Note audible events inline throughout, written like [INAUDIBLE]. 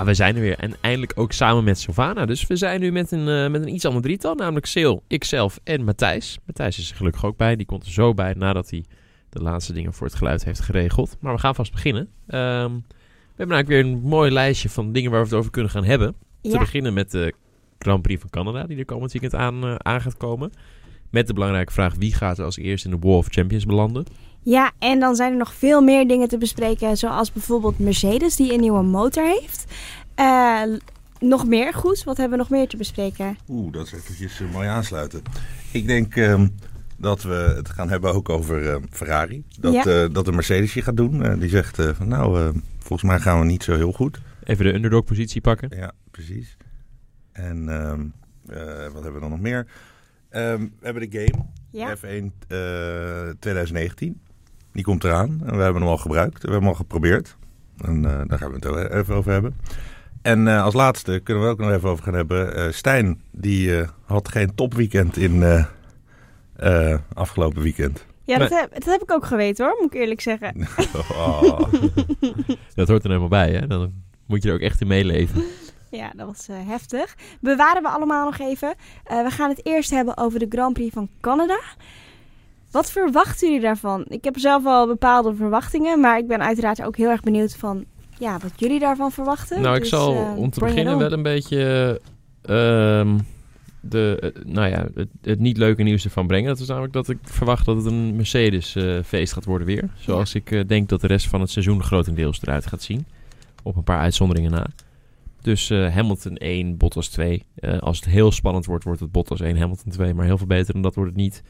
Ja, we zijn er weer. En eindelijk ook samen met Sylvana. Dus we zijn nu met een, eh, met een iets ander drietal. Namelijk Sil, ikzelf en Matthijs. Matthijs is er gelukkig ook bij. Die komt er zo bij nadat hij de laatste dingen voor het geluid heeft geregeld. Maar we gaan vast beginnen. Ehm, we hebben eigenlijk weer een mooi lijstje van dingen waar we het over kunnen gaan hebben. Te beginnen met de Grand Prix van Canada, die er komend weekend aan, eh, aan gaat komen. Met de belangrijke vraag, wie gaat er als eerste in de Wall of Champions belanden? Ja, en dan zijn er nog veel meer dingen te bespreken. Zoals bijvoorbeeld Mercedes, die een nieuwe motor heeft. Eh, nog meer goed. Wat hebben we nog meer te bespreken? Oeh, dat is eventjes eh, mooi aansluiten. Ik denk ehm, dat we het gaan hebben ook over eh, Ferrari. Dat, Ja. eh, dat de Mercedes je gaat doen. Eh, die zegt eh, van nou, eh, volgens mij gaan we niet zo heel goed. Even de underdog positie pakken. Ja, precies. En ehm, eh, wat hebben we dan nog meer? Ehm, we hebben de game Ja, F1 eh, 2019. Die komt eraan. En we hebben hem al gebruikt. We hebben hem al geprobeerd. En eh, daar gaan we het wel even over hebben. En eh, als laatste kunnen we ook nog even over gaan hebben. Eh, Stijn, die eh, had geen topweekend in eh, eh, afgelopen weekend. ja dat, heb, dat heb ik ook geweten hoor, moet ik eerlijk zeggen. [LAUGHS] Oh. [LAUGHS] Dat hoort er helemaal bij, hè? Dan moet je er ook echt in meeleven. Ja, dat was heftig. Bewaren we allemaal nog even. Eh, we gaan het eerst hebben over de Grand Prix van Canada. Wat verwachten jullie daarvan? Ik heb zelf al bepaalde verwachtingen, maar ik ben uiteraard ook heel erg benieuwd van ja, wat jullie daarvan verwachten. Nou, ik Dus, zal eh, om te beginnen wel een beetje ehm, de, eh, nou ja, het, het niet leuke nieuws ervan brengen. Dat is namelijk dat ik verwacht dat het een Mercedes-feest gaat worden weer. Zoals ik eh, denk dat de rest van het seizoen grotendeels eruit gaat zien. Op een paar uitzonderingen na. Dus Hamilton 1, Bottas 2. Eh, als het heel spannend wordt, wordt het Bottas 1, Hamilton 2. Maar heel veel beter dan dat wordt het niet.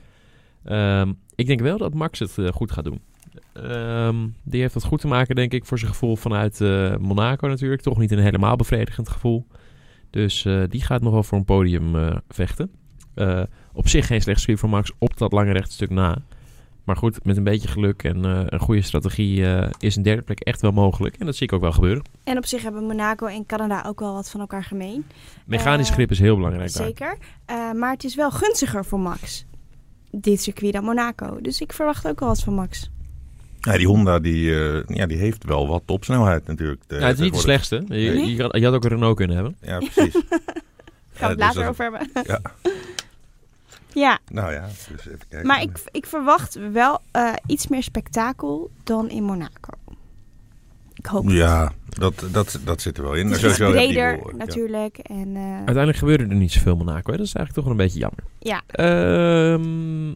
Ehm, ik denk wel dat Max het eh, goed gaat doen. Ehm, die heeft wat goed te maken, denk ik, voor zijn gevoel vanuit eh, Monaco natuurlijk. Toch niet een helemaal bevredigend gevoel. Dus eh, die gaat nog wel voor een podium vechten. Op zich geen slecht circuit voor Max op dat lange rechtstuk na. Maar goed, met een beetje geluk en een goede strategie is een derde plek echt wel mogelijk. En dat zie ik ook wel gebeuren. En op zich hebben Monaco en Canada ook wel wat van elkaar gemeen. Mechanisch grip is heel belangrijk daar. Zeker. Eh, maar het is wel gunstiger voor Max. Dit circuit dan Monaco. Dus ik verwacht ook wel wat van Max. Ja, die Honda die, eh, ja, die heeft wel wat topsnelheid natuurlijk. Ja, het is niet de slechtste. Je, Nee? je, had, je had ook een Renault kunnen hebben. Ja, precies. [LAUGHS] Gaan we Ja, het dus later dat- over hebben. [LAUGHS] Ja. ja, Nou ja, dus even kijken. maar ik, ik verwacht wel eh, iets meer spektakel dan in Monaco. Ik hoop het. Dat, dat, dat zit er wel in. Het is ja. natuurlijk. En, eh, Uiteindelijk gebeurde er niet zoveel Monaco. Hè? Dat is eigenlijk toch wel een beetje jammer. ja, Ehm,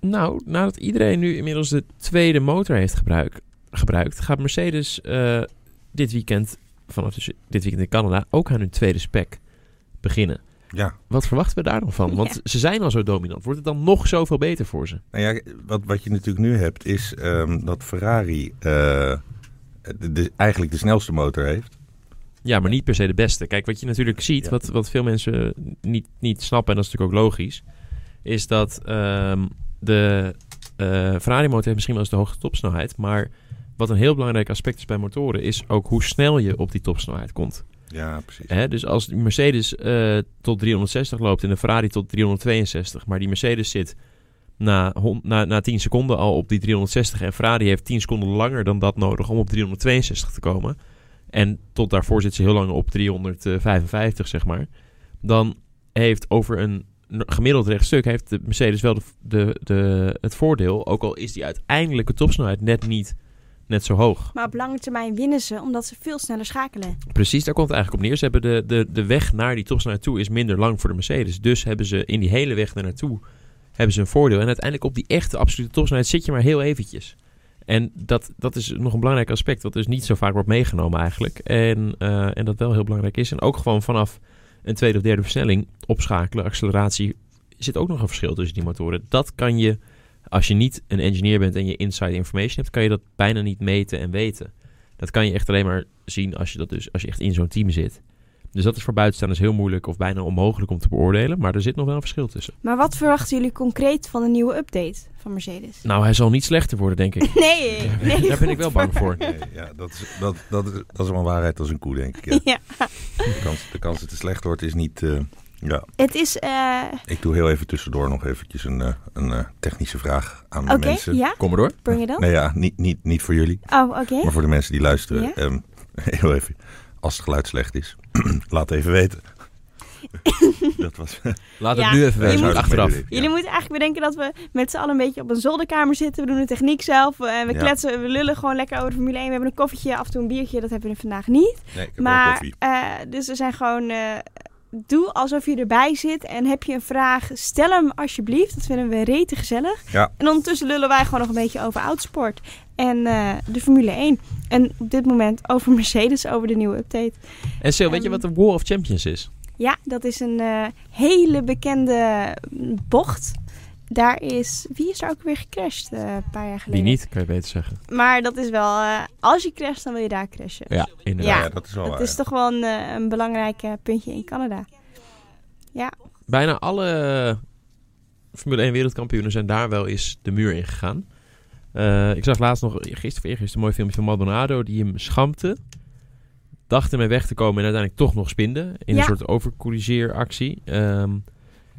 nou, nadat iedereen nu inmiddels de tweede motor heeft gebruik, gebruikt, gaat Mercedes eh, dit weekend, vanaf dus dit weekend in Canada, ook aan hun tweede spec beginnen. Ja, Wat verwachten we daar nog van? Want ze zijn al zo dominant. Wordt het dan nog zoveel beter voor ze? nou ja, wat, wat je natuurlijk nu hebt is ehm, dat Ferrari eh, de, de- eigenlijk de snelste motor heeft. Ja, maar niet per se de beste. Kijk, wat je natuurlijk ziet, Ja. wat, wat veel mensen niet, niet snappen, en dat is natuurlijk ook logisch, is dat ehm, de eh, Ferrari-motor heeft misschien wel eens de hoogste topsnelheid, maar wat een heel belangrijk aspect is bij motoren, is ook hoe snel je op die topsnelheid komt. Ja, precies. Hè? Dus als die Mercedes eh, tot 360 loopt en de Ferrari tot 362, maar die Mercedes zit na, na, na 10 seconden al op die 360 en Ferrari heeft 10 seconden langer dan dat nodig om op 362 te komen. En tot daarvoor zit ze heel lang op 355, zeg maar. Dan heeft over een gemiddeld rechtstuk heeft de Mercedes wel de, de, de, het voordeel, ook al is die uiteindelijke topsnelheid net niet net zo hoog. maar op lange termijn winnen ze omdat ze veel sneller schakelen. Precies, daar komt het eigenlijk op neer. Ze hebben de, de, de weg naar die topsnelheid toe is minder lang voor de Mercedes. Dus hebben ze in die hele weg daar naartoe hebben ze een voordeel. En uiteindelijk op die echte absolute topsnelheid zit je maar heel eventjes. En dat, dat is nog een belangrijk aspect, wat dus niet zo vaak wordt meegenomen eigenlijk. En, eh, en dat wel heel belangrijk is. En ook gewoon vanaf een tweede of derde versnelling opschakelen, acceleratie, zit ook nog een verschil tussen die motoren. Dat kan je, als je niet een engineer bent en je inside information hebt, kan je dat bijna niet meten en weten. Dat kan je echt alleen maar zien als je, dat dus, als je echt in zo'n team zit. Dus dat is voor buitenstaanders heel moeilijk of bijna onmogelijk om te beoordelen. Maar er zit nog wel een verschil tussen. Maar wat verwachten jullie concreet van een nieuwe update van Mercedes? Nou, hij zal niet slechter worden, denk ik. [LAUGHS] Nee, nee. Daar ben ik wel bang voor. Nee, ja, dat, is, dat, dat, is, dat is wel een waarheid als een koe, denk ik. Ja. [LAUGHS] Ja, De, kans, de kans dat het slecht wordt is niet... eh, ja, het is... eh, ik doe heel even tussendoor nog eventjes een, eh, een technische vraag aan de mensen. ja, Kom maar door. bring it on. Nee, ja, niet, niet, niet voor jullie, Oh, oké. maar voor de mensen die luisteren. Ja? Ehm, [LAUGHS] heel even. Als het geluid slecht is, [CLEARS THROAT] laat even weten. [LAUGHS] dat was... Laat Ja, het nu even weten, moet- achteraf. Ja. Jullie moeten eigenlijk bedenken dat we met z'n allen een beetje op een zolderkamer zitten. We doen de techniek zelf. En we Ja. kletsen, we lullen gewoon lekker over de Formule 1. We hebben een koffietje, af en toe een biertje. Dat hebben we vandaag niet. Nee, ik heb wel Maar, koffie. eh, dus we zijn gewoon... eh, doe alsof je erbij zit. En heb je een vraag, stel hem alsjeblieft. Dat vinden we rete gezellig. Ja. En ondertussen lullen wij gewoon nog een beetje over oudsport. En eh, de Formule 1. En op dit moment over Mercedes, over de nieuwe update. En Sil, weet je Ehm, wat de War of Champions is? Ja, dat is een eh, hele bekende bocht. Daar is... Wie is daar ook weer gecrashed eh, een paar jaar Wie geleden? niet, kan je beter zeggen. Maar dat is wel... eh, als je crasht, dan wil je daar crashen. Ja, inderdaad. Ja, ja, dat is wel dat waar, is ja. toch wel een, eh, een belangrijk puntje in Canada. Bijna alle Formule 1 wereldkampioenen zijn daar wel eens de muur in gegaan. Eh, ik zag laatst nog, gisteren of eergisteren, een mooi filmpje van Maldonado die hem schampte. Dacht ermee weg te komen en uiteindelijk toch nog spinde. In Ja. een soort overcorrigeeractie. Ehm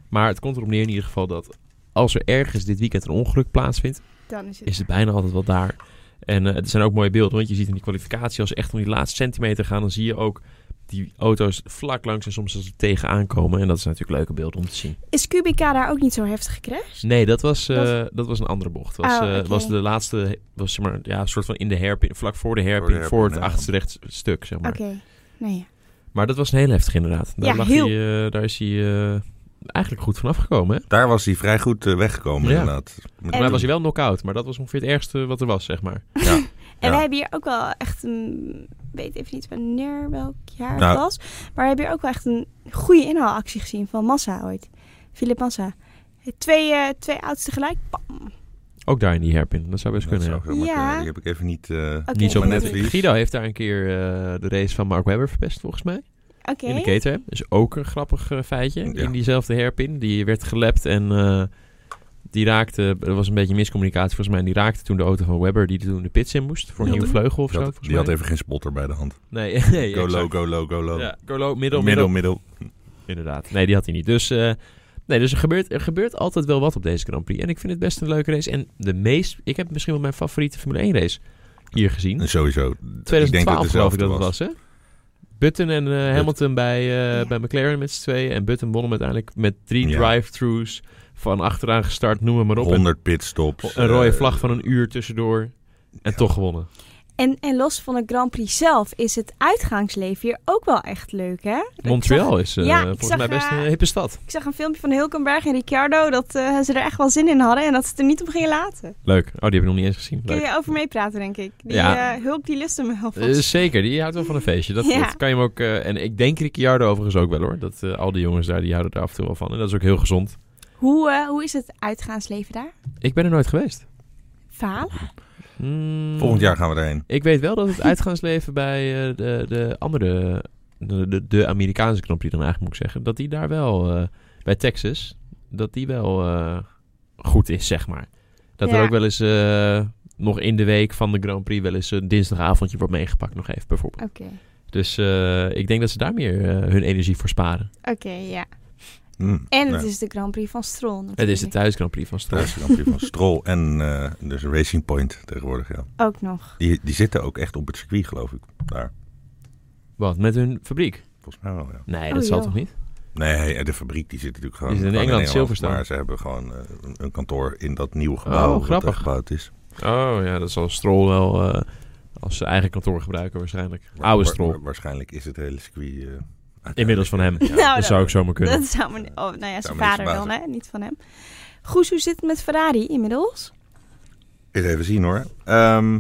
maar het komt erop neer in ieder geval dat als er ergens dit weekend een ongeluk plaatsvindt, Dan is het... is het bijna altijd wel daar. En eh, het zijn ook mooie beelden, want je ziet in die kwalificatie, als ze echt om die laatste centimeter gaan, dan zie je ook die auto's vlak langs en soms als ze tegenaan komen. En dat is natuurlijk leuke beelden om te zien. Is Kubica daar ook niet zo heftig gecrashed? Nee, dat was, eh, Dat- dat was een andere bocht. Was, Oh, eh, was de laatste, was zeg maar, ja, een soort van in de hairpin, vlak voor de hairpin, voor, hairpin, het ja. achterste rechts stuk, zeg maar. Oké. Nee. Maar dat was een heel heftig inderdaad. Daar, Ja, lag heel. Hij, eh, daar is hij eh, eigenlijk goed vanaf gekomen, hè? Daar was hij vrij goed eh, weggekomen Ja. inderdaad. Met- En- Maar was hij wel knock-out, maar dat was ongeveer het ergste wat er was, zeg maar. [LAUGHS] En Ja. we hebben hier ook wel echt een... weet even niet wanneer, welk jaar Nou. het was. Maar we hebben hier ook wel echt een goede inhaalactie gezien van Massa ooit. Philip Massa. Twee, eh, twee oudsten tegelijk. Bam. Ook daar in die hairpin, dat zou best Dat kunnen, ja. zou zomaar Ja. kunnen. Die heb ik even niet... eh, Oké. Niet zo Maar? Guido heeft daar een keer eh, de race van Mark Webber verpest, volgens mij. Oké. In de Caterham. Dus ook een grappig eh, feitje. Ja. In diezelfde hairpin. Die werd gelapt en eh, die raakte... Er was een beetje miscommunicatie volgens mij. En die raakte toen de auto van Webber die toen de pits in moest. Voor een nieuwe vleugel of die zo. had, die had even geen spotter bij de hand. Nee, [LAUGHS] nee Go low, go low, go low. Ja, go low, middel, middel, middel. Inderdaad. Nee, die had hij niet. Dus, eh, nee, dus er, gebeurt, er gebeurt altijd wel wat op deze Grand Prix. En ik vind het best een leuke race. En de meest... Ik heb misschien wel mijn favoriete Formule 1 race hier gezien. En sowieso. ik denk dat 2012 het geloof ik dat dezelfde het was, hè? Button en eh, Hamilton bij, eh, Ja. bij McLaren met z'n tweeën. En Button won hem uiteindelijk met drie Ja. drive-throughs. Van achteraan gestart, noem maar op. En 100 pitstops. een rode eh, vlag van een uur tussendoor. En ja. toch gewonnen. En, en los van de Grand Prix zelf is het uitgaansleven hier ook wel echt leuk, hè? Montreal zag- is eh, Ja, ik volgens zag, mij best eh, een hippe stad. Ik zag een filmpje van Hulkenberg en Ricciardo dat eh, ze er echt wel zin in hadden en dat ze het er niet op gingen laten. Leuk. Oh, die heb ik nog niet eens gezien. Kun je over meepraten, denk ik. Die Ja. eh, Hulk, die lust hem wel Eh, zeker, die houdt wel van een feestje. Dat, [LAUGHS] Ja. dat kan je hem ook... eh, en ik denk Ricciardo overigens ook wel hoor. Dat eh, al die jongens daar, die houden er af en toe wel van. En dat is ook heel gezond. Hoe, eh, hoe is het uitgaansleven daar? Ik ben er nooit geweest. Falen? Mm, Volgend jaar gaan we erheen. Ik weet wel dat het uitgaansleven bij eh, de, de andere, de, de, de Amerikaanse Grand Prix dan eigenlijk moet ik zeggen, dat die daar wel, eh, bij Texas, dat die wel eh, goed is, zeg maar. Dat er ook wel eens eh, nog in de week van de Grand Prix wel eens een dinsdagavondje wordt meegepakt nog even, bijvoorbeeld. Oké. Dus eh, ik denk dat ze daar meer hun energie voor sparen. Oké, ja. Mm, En ja. het is de Grand Prix van Stroll natuurlijk. Het is de thuis Grand Prix van Stroll. Thuis Grand Prix van Stroll en eh, dus Racing Point tegenwoordig, ja. Ook nog. Die, die zitten ook echt op het circuit, geloof ik. Daar, Wat, met hun fabriek? volgens mij wel, ja. Nee, Oh, dat zal joh. toch niet? Nee, de fabriek die zit natuurlijk gewoon Die zit in gewoon Engeland, Silverstone. Maar ze hebben gewoon eh, een, kantoor in dat nieuwe gebouw Oh, grappig. gebouwd is. Oh ja, dat zal Stroll wel eh, als zijn eigen kantoor gebruiken waarschijnlijk. Wa- Oude wa- Stroll. wa- waarschijnlijk is het hele circuit... Inmiddels van hem. Ja. [LAUGHS] Nou, dat zou ik zomaar kunnen. Dat zou me... Oh, nou ja, zijn vader dan, hè? Niet van hem. Goes, hoe zit het met Ferrari inmiddels? Eens even zien hoor. Ehm,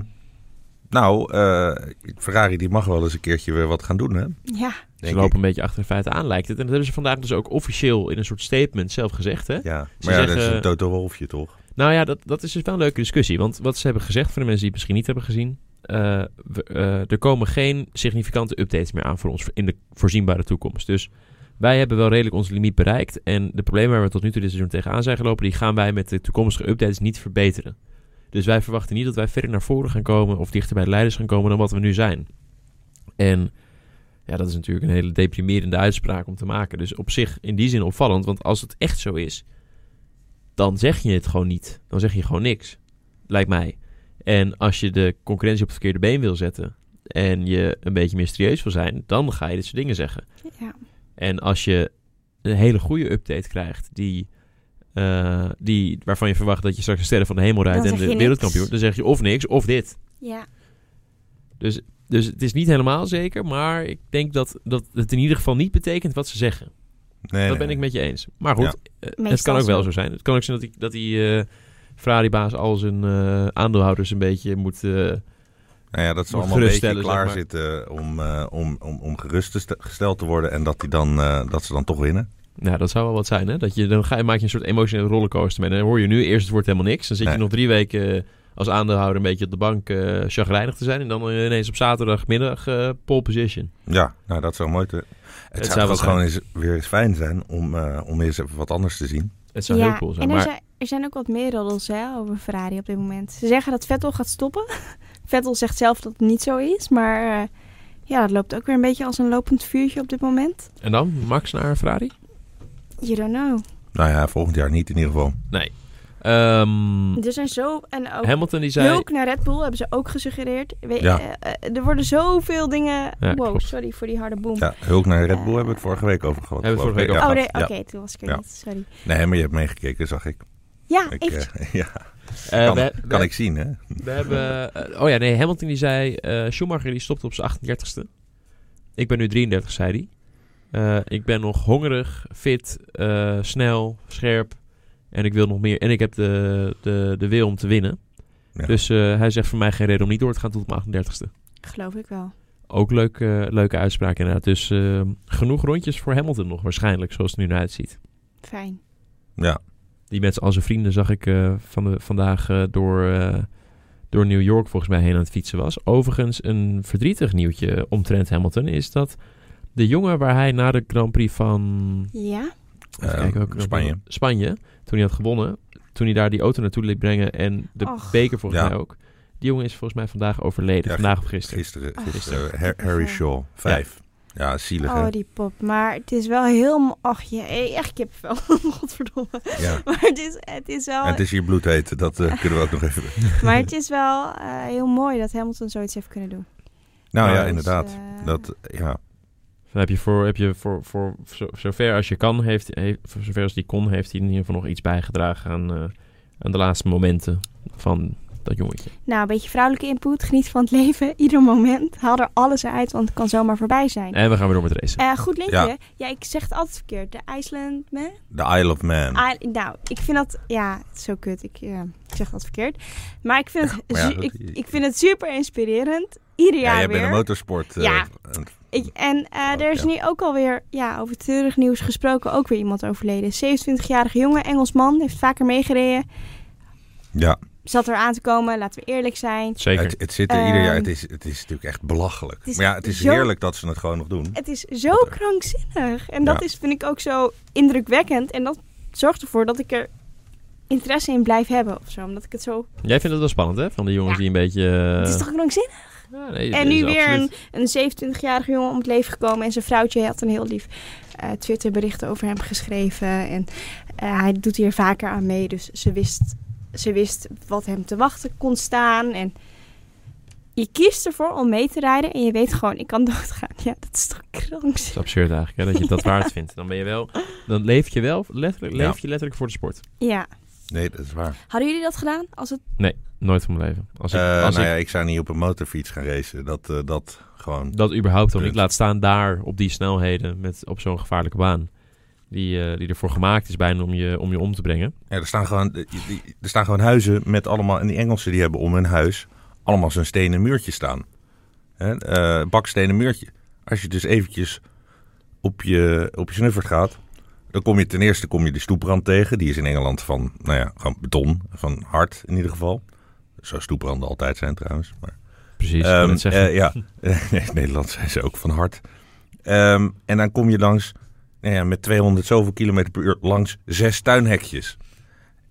nou, eh, Ferrari die mag wel eens een keertje weer wat gaan doen, hè? Ja. Ze lopen ik. een beetje achter de feiten aan, lijkt het. En dat hebben ze vandaag dus ook officieel in een soort statement zelf gezegd, hè? Ja, maar Ze ja, dat is zeggen- een Toto Wolfje toch? Nou ja, dat, dat is dus wel een leuke discussie. Want wat ze hebben gezegd, voor de mensen die het misschien niet hebben gezien... eh, eh, er komen geen significante updates meer aan voor ons in de voorzienbare toekomst. Dus wij hebben wel redelijk onze limiet bereikt. En de problemen waar we tot nu toe dit seizoen tegenaan zijn gelopen... die gaan wij met de toekomstige updates niet verbeteren. Dus wij verwachten niet dat wij verder naar voren gaan komen... of dichter bij de leiders gaan komen dan wat we nu zijn. En ja, dat is natuurlijk een hele deprimerende uitspraak om te maken. Dus op zich in die zin opvallend. Want als het echt zo is, dan zeg je het gewoon niet. Dan zeg je gewoon niks. Lijkt mij. En als je de concurrentie op het verkeerde been wil zetten. en je een beetje mysterieus wil zijn, dan ga je dit soort dingen zeggen. Ja. En als je een hele goede update krijgt, die, eh, die, waarvan je verwacht dat je straks de sterren van de hemel rijdt en de wereldkampioen, niks. dan zeg je of niks of dit. ja. Dus, dus het is niet helemaal zeker, maar ik denk dat, dat het in ieder geval niet betekent wat ze zeggen. Nee, dat nee, ben ik met je eens. Maar goed, Ja. eh, het kan ook wel zo. zijn. Het kan ook zijn dat die, dat die eh, Ferrari-baas al zijn eh, aandeelhouders een beetje moet... eh, Nou ja, dat ze allemaal een beetje zeg klaar maar. zitten om, eh, om, om, om gerustgesteld te worden. En dat, die dan, eh, dat ze dan toch winnen. nou, dat zou wel wat zijn, hè? Dat je, dan ga je, maak je een soort emotionele rollercoaster mee. En dan hoor je nu eerst, het wordt helemaal niks. Dan zit je nog drie weken als aandeelhouder een beetje op de bank eh chagrijnig te zijn. En dan ineens op zaterdagmiddag eh pole position. Ja, nou dat zou mooi te... Het, Het zou zou ook wel gewoon eens, weer eens fijn zijn om, eh, om eens even wat anders te zien. Het zou ja. heel cool zijn. En er, Maar zijn, er zijn ook wat meer roddels hè, over Ferrari op dit moment. Ze zeggen dat Vettel gaat stoppen. [LAUGHS] Vettel zegt zelf dat het niet zo is. Maar eh, ja, dat loopt ook weer een beetje als een lopend vuurtje op dit moment. En dan? Max naar Ferrari? You don't know. Nou ja, volgend jaar niet in ieder geval. Nee. Ehm, Er zijn zo... En ook Hamilton die zei... Hulk naar Red Bull hebben ze ook gesuggereerd. We- Ja. eh, er worden zoveel dingen... Ja, wow, klopt. sorry voor die harde boom. Ja, Hulk naar Red Bull Eh, hebben we het vorige week over gehad. Hebben we het vorige week Ja, Oh, nee, oké, toen was ik er Ja. niet. Sorry. Nee, maar je hebt meegekeken, zag ik. Ja, ik even... eh, [LAUGHS] ja, eh, kan, we, kan we- ik zien, hè? We hebben... eh, oh ja, nee, Hamilton die zei... eh, Schumacher die stopte op zijn 38ste. Ik ben nu 33, zei hij. Eh, ik ben nog hongerig, fit, eh, snel, scherp. En ik wil nog meer. En ik heb de, de, de wil om te winnen. Ja. Dus eh, hij zegt voor mij geen reden om niet door te gaan tot mijn 38ste. Geloof ik wel. Ook leuk, leuke uitspraak inderdaad. Dus eh, genoeg rondjes voor Hamilton nog waarschijnlijk, zoals het er nu naar uitziet. Fijn. Ja, Die met z'n- al zijn vrienden zag ik eh, van de, vandaag eh, door, eh, door New York volgens mij heen aan het fietsen was. Overigens een verdrietig nieuwtje omtrent Hamilton is dat de jongen waar hij na de Grand Prix van Ja? kijken, Spanje. Grand Prix? Spanje, toen hij had gewonnen, toen hij daar die auto naartoe liet brengen en de Och. beker volgens Ja. mij ook. Die jongen is volgens mij vandaag overleden, Ja, vandaag of gisteren. Gisteren, Oh, gisteren gisteren. Har- Harry Shaw, vijf. Ja, zielig, hè? Oh, die pop. Maar het is wel heel... Ach, je, echt kipvel. [LAUGHS] Godverdomme. Ja. Maar het is, het is wel... En het is hier bloedheet, dat eh, kunnen we ook nog even... [LAUGHS] Maar het is wel eh, heel mooi dat Hamilton zoiets heeft kunnen doen. Nou ja, Dus, inderdaad. eh, Dat, ja. Dan heb je voor, heb je voor, voor zo, zover als je kan, heeft, heeft, zover als die kon, heeft hij in ieder geval nog iets bijgedragen aan, eh, aan de laatste momenten van dat jongetje. Nou, een beetje vrouwelijke input. Geniet van het leven. Ieder moment. Haal er alles uit, want het kan zomaar voorbij zijn. En we gaan weer door met racen. Eh, goed linkje. Ja. Ja. ik zeg het altijd verkeerd. De Iceland man. The Isle of Man. Nou, ik vind dat... Ja, het is zo kut. Ik, eh, ik zeg dat verkeerd. Maar ik vind, het, [LAUGHS] ja, ik, ik vind het super inspirerend. Ieder ja, jaar jij weer. bent een motorsport. eh, Ja. en- Ik, en Oh, er is ja. nu ook alweer, ja, over treurig nieuws gesproken, ook weer iemand overleden. 27-jarige jongen, Engelsman, heeft vaker meegereden. ja, Zat er aan te komen, laten we eerlijk zijn. Zeker. het, het zit er ieder jaar. Ehm, Het is, het is natuurlijk echt belachelijk. maar ja, het is zo- heerlijk dat ze het gewoon nog doen. Het is zo krankzinnig. En dat Ja. is, vind ik ook zo indrukwekkend. En dat zorgt ervoor dat ik er interesse in blijf hebben of zo. Omdat ik het zo... Jij vindt het wel spannend, hè? Van die jongens Ja. die een beetje... eh, het is toch krankzinnig? ja, nee, En nu weer een, absoluut- een 27-jarige jongen om het leven gekomen. En zijn vrouwtje had een heel lief eh Twitter-bericht over hem geschreven. En eh, hij doet hier vaker aan mee. Dus ze wist, ze wist wat hem te wachten kon staan. En je kiest ervoor om mee te rijden. En je weet gewoon, ik kan doodgaan. Ja, dat is toch Dat krankzinnig. is absurd eigenlijk, hè? Dat je dat waard vindt. Dan ben je wel... Dan leef je wel letterlijk, Ja. leef je letterlijk voor de sport. Ja. Nee, dat is waar. Hadden jullie dat gedaan? Als het... Nooit van mijn leven. Als ik, Eh, als nou ik ja, ik zou niet op een motorfiets gaan racen. Dat, eh, dat gewoon... dat überhaupt dan niet Punt. laat staan daar op die snelheden met, op zo'n gevaarlijke baan. Die, eh, die ervoor gemaakt is bijna om je om, je om te brengen. Ja, er, staan gewoon, die- er staan gewoon huizen met allemaal... En die Engelsen die hebben om hun huis allemaal zo'n stenen muurtje staan. Hè? eh, bakstenen muurtje. Als je dus eventjes op je, op je snuffert gaat... Dan kom je ten eerste kom je de stoeprand tegen. Die is in Engeland van, nou ja, gewoon beton. Van hard in ieder geval. Zo stoepranden altijd zijn trouwens. Maar Precies, zeggen. eh, ja, [LAUGHS] in Nederland zijn ze ook van hard. Ehm, en dan kom je langs, nou ja, met 200 zoveel kilometer per uur, langs zes tuinhekjes.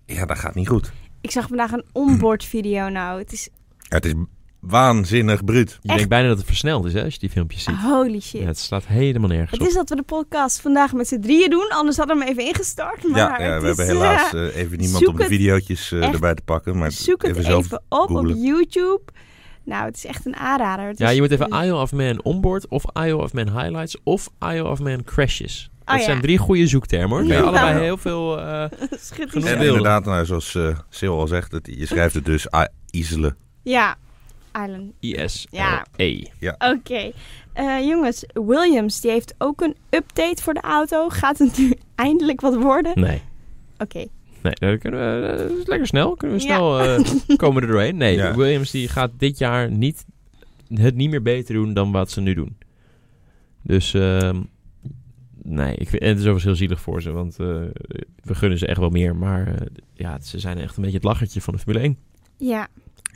Ja, dat gaat niet goed. Ik zag vandaag een onboard video nou. Het is Ja, het is waanzinnig bruut. je denkt bijna dat het versneld is hè, als je die filmpjes ziet. holy shit. Ja, het slaat helemaal nergens Het op. is dat we de podcast vandaag met z'n drieën doen. Anders hadden we hem even ingestart. Maar Ja, we is, hebben helaas eh, eh, even niemand om de video's eh, erbij te pakken. Maar zoek het even even, zelf op googlen. op YouTube. Nou, het is echt een aanrader. Het Ja, is- je moet even Isle of Man onboard of Isle of Man highlights of Isle of Man crashes. Dat Oh, ja. zijn drie goede zoektermen hoor. Ja. allebei heel veel... eh, [LAUGHS] Genoeg En inderdaad, nou, zoals eh Sil al zegt, het, je schrijft het dus Isle. Ja, Island. IS-L-E. Oké. Eh, jongens, Williams die heeft ook een update voor de auto. Gaat het nu [LAUGHS] eindelijk wat worden? Nee. Oké. Nee, dat, kunnen we, dat is lekker snel. Kunnen we Ja. snel eh, [LAUGHS] komen er doorheen. Nee, Ja. Williams die gaat dit jaar niet, het niet meer beter doen dan wat ze nu doen. Dus ehm, nee, ik vind, en het is overigens heel zielig voor ze, want eh, we gunnen ze echt wel meer. Maar eh, ja, ze zijn echt een beetje het lachertje van de Formule 1. Ja.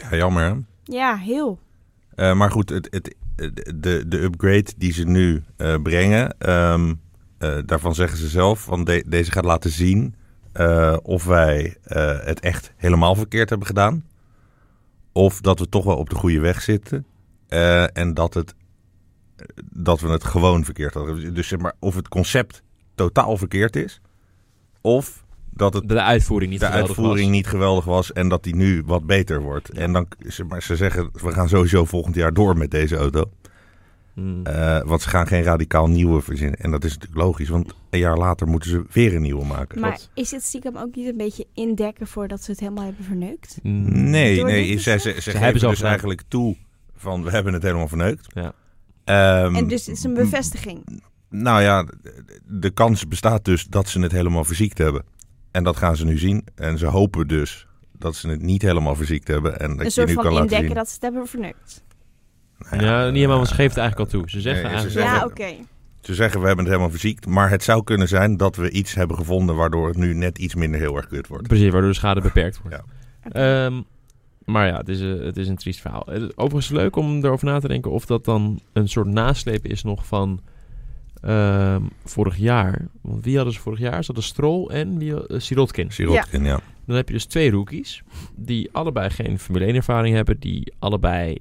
Ja, jammer hè? Ja, heel. Eh, maar goed, het, het, de, de upgrade die ze nu eh, brengen, ehm, eh, daarvan zeggen ze zelf, van de- deze gaat laten zien eh, of wij eh, het echt helemaal verkeerd hebben gedaan. Of dat we toch wel op de goede weg zitten. eh, en dat, het, dat we het gewoon verkeerd hadden. Dus zeg maar, of het concept totaal verkeerd is. Of dat het De uitvoering niet de geweldig uitvoering was. niet geweldig was en dat die nu wat beter wordt. En dan, ze- maar ze zeggen, we gaan sowieso volgend jaar door met deze auto. Hmm. Eh, want ze gaan geen radicaal nieuwe verzinnen. En dat is natuurlijk logisch, want een jaar later moeten ze weer een nieuwe maken. Maar is het stiekem ook niet een beetje indekken voordat ze het helemaal hebben verneukt? Hmm. Nee, Door nee ze, ze, ze, hebben dus eigenlijk toe van we hebben het helemaal verneukt. Ja. Ehm, en dus het is een bevestiging. Nou ja, de, kans bestaat dus dat ze het helemaal verziekt hebben. En dat gaan ze nu zien. En ze hopen dus dat ze het niet helemaal verziekt hebben. En dat Een je soort nu van kan indekken zien. dat ze het hebben verneukt. Nou Ja, niet helemaal, want ze geven het eigenlijk al toe. Ze zeggen nee, ze eigenlijk... Ja, oké. Ze zeggen we hebben het helemaal verziekt. Maar het zou kunnen zijn dat we iets hebben gevonden waardoor het nu net iets minder heel erg kut wordt. Precies, waardoor de schade beperkt wordt. Ja. Ehm, maar ja, het is, eh, het is een triest verhaal. Het is Overigens leuk om erover na te denken of dat dan een soort nasleep is nog van ehm, vorig jaar. Want wie hadden ze vorig jaar? Ze hadden Stroll en wie, eh, Sirotkin. Sirotkin, ja. Dan heb je dus twee rookies die allebei geen Formule 1 ervaring hebben. Die allebei,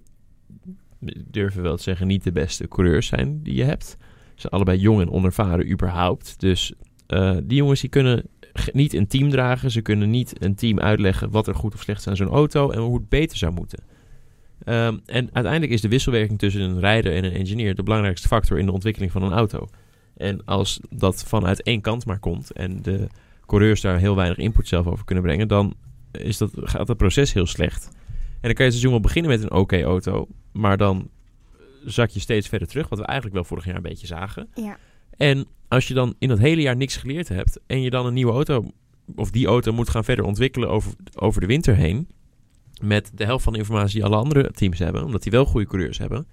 durven wel te zeggen, niet de beste coureurs zijn die je hebt. Ze zijn allebei jong en onervaren überhaupt. Dus eh, die jongens die kunnen niet een team dragen. Ze kunnen niet een team uitleggen wat er goed of slecht is aan zo'n auto en hoe het beter zou moeten. Ehm, en uiteindelijk is de wisselwerking tussen een rijder en een engineer de belangrijkste factor in de ontwikkeling van een auto. En als dat vanuit één kant maar komt en de coureurs daar heel weinig input zelf over kunnen brengen, dan is dat, gaat het proces heel slecht. En dan kan je het seizoen wel beginnen met een oké auto, maar dan zak je steeds verder terug, wat we eigenlijk wel vorig jaar een beetje zagen. Ja. En als je dan in dat hele jaar niks geleerd hebt en je dan een nieuwe auto, of die auto moet gaan verder ontwikkelen over, over de winter heen, met de helft van de informatie die alle andere teams hebben, omdat die wel goede coureurs hebben,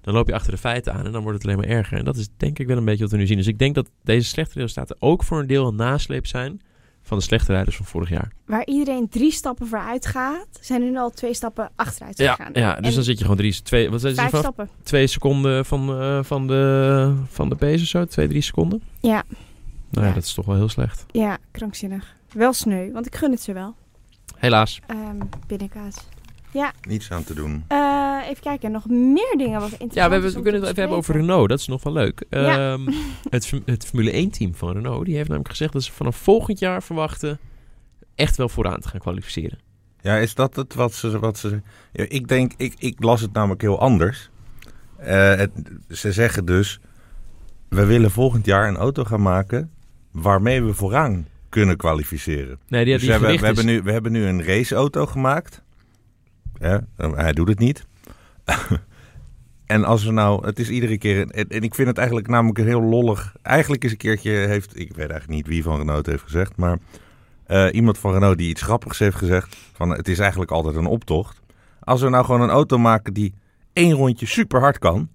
dan loop je achter de feiten aan en dan wordt het alleen maar erger. En dat is denk ik wel een beetje wat we nu zien. Dus ik denk dat deze slechte resultaten ook voor een deel een nasleep zijn van de slechte rijders van vorig jaar. Waar iedereen drie stappen vooruit gaat, zijn er nu al twee stappen achteruit Ja, gegaan. ja dus En dan zit je gewoon drie, twee, wat zijn ze vijf van? stappen. Twee seconden van, eh, van, de, van de pace of zo? Twee, drie seconden? Ja. Nou ja, Ja. dat is toch wel heel slecht. Ja, krankzinnig. Wel sneu, want ik gun het ze wel. Helaas. Ehm binnenkaas. Niets aan te doen. Eh, even kijken, nog meer dingen wat interessant Ja, we, hebben, we kunnen het even hebben over. Renault. Dat is nog wel leuk. Ja. Ehm, [LAUGHS] het, het Formule 1-team van Renault die heeft namelijk gezegd dat ze vanaf volgend jaar verwachten echt wel vooraan te gaan kwalificeren. Ja, is dat het wat ze... Wat ze ja, ik denk, ik, ik las het namelijk heel anders. Eh, het, ze zeggen dus, we willen volgend jaar een auto gaan maken waarmee we vooraan kunnen kwalificeren. Nee, die, Dus die we, hebben, we, hebben nu, we hebben nu een raceauto gemaakt. Ja, eh, hij doet het niet. [LAUGHS] en als we nou, het is iedere keer, en, ik vind het eigenlijk namelijk een heel lollig. Eigenlijk is een keertje heeft, ik weet eigenlijk niet wie van Renault heeft gezegd, maar eh, iemand van Renault die iets grappigs heeft gezegd. Van het is eigenlijk altijd een optocht. Als we nou gewoon een auto maken die één rondje super hard kan,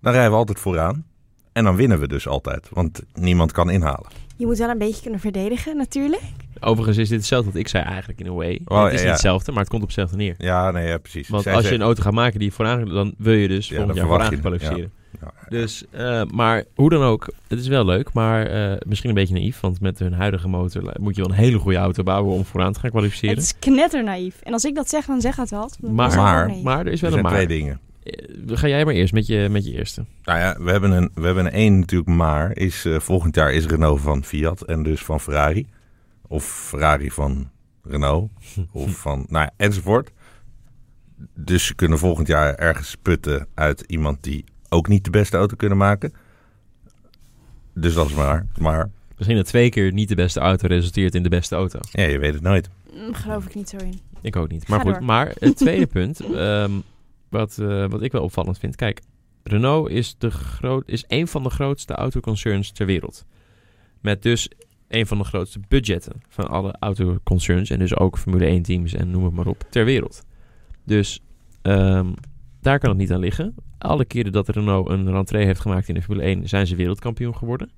dan rijden we altijd vooraan. En dan winnen we dus altijd, want niemand kan inhalen. Je moet wel een beetje kunnen verdedigen, natuurlijk. Overigens is dit hetzelfde wat ik zei eigenlijk in een way. Oh, het is ja, niet hetzelfde, maar het komt op hetzelfde neer. Ja, nee, ja, precies. Want Zij als je een auto gaat maken die vooraan, dan wil je dus volgend jaar vooraan kwalificeren. Ja. Dus, eh, maar hoe dan ook, het is wel leuk, maar eh, misschien een beetje naïef. Want met hun huidige motor moet je wel een hele goede auto bouwen om vooraan te gaan Het kwalificeren. is knetternaïef. En als ik dat zeg, dan zeg het wat. Dan Maar- het Maar- er is Er wel een zijn maar. twee dingen. Eh, Ga jij maar eerst met je, met je eerste. Nou ja, we hebben een, we hebben een één natuurlijk maar. Is, volgend jaar is Renault van Fiat en dus van Ferrari. Of Ferrari van Renault. [LAUGHS] of van, nou ja, enzovoort. dus ze kunnen volgend jaar ergens putten uit iemand die ook niet de beste auto kunnen maken. Dus dat is maar. Maar Misschien dat twee keer niet de beste auto resulteert in de beste auto. ja, je weet het nooit. Mm, geloof ik niet zo in. Ik ook niet. Ga Maar goed, door. maar het [LAUGHS] tweede punt, ehm, wat, eh, wat ik wel opvallend vind. Kijk, Renault is, de groot, is een van de grootste autoconcerns ter wereld. Met dus een van de grootste budgetten van alle autoconcerns. En dus ook Formule 1 teams en noem het maar op ter wereld. Dus ehm, daar kan het niet aan liggen. Alle keren dat Renault een rentree heeft gemaakt in de Formule 1 zijn ze wereldkampioen geworden.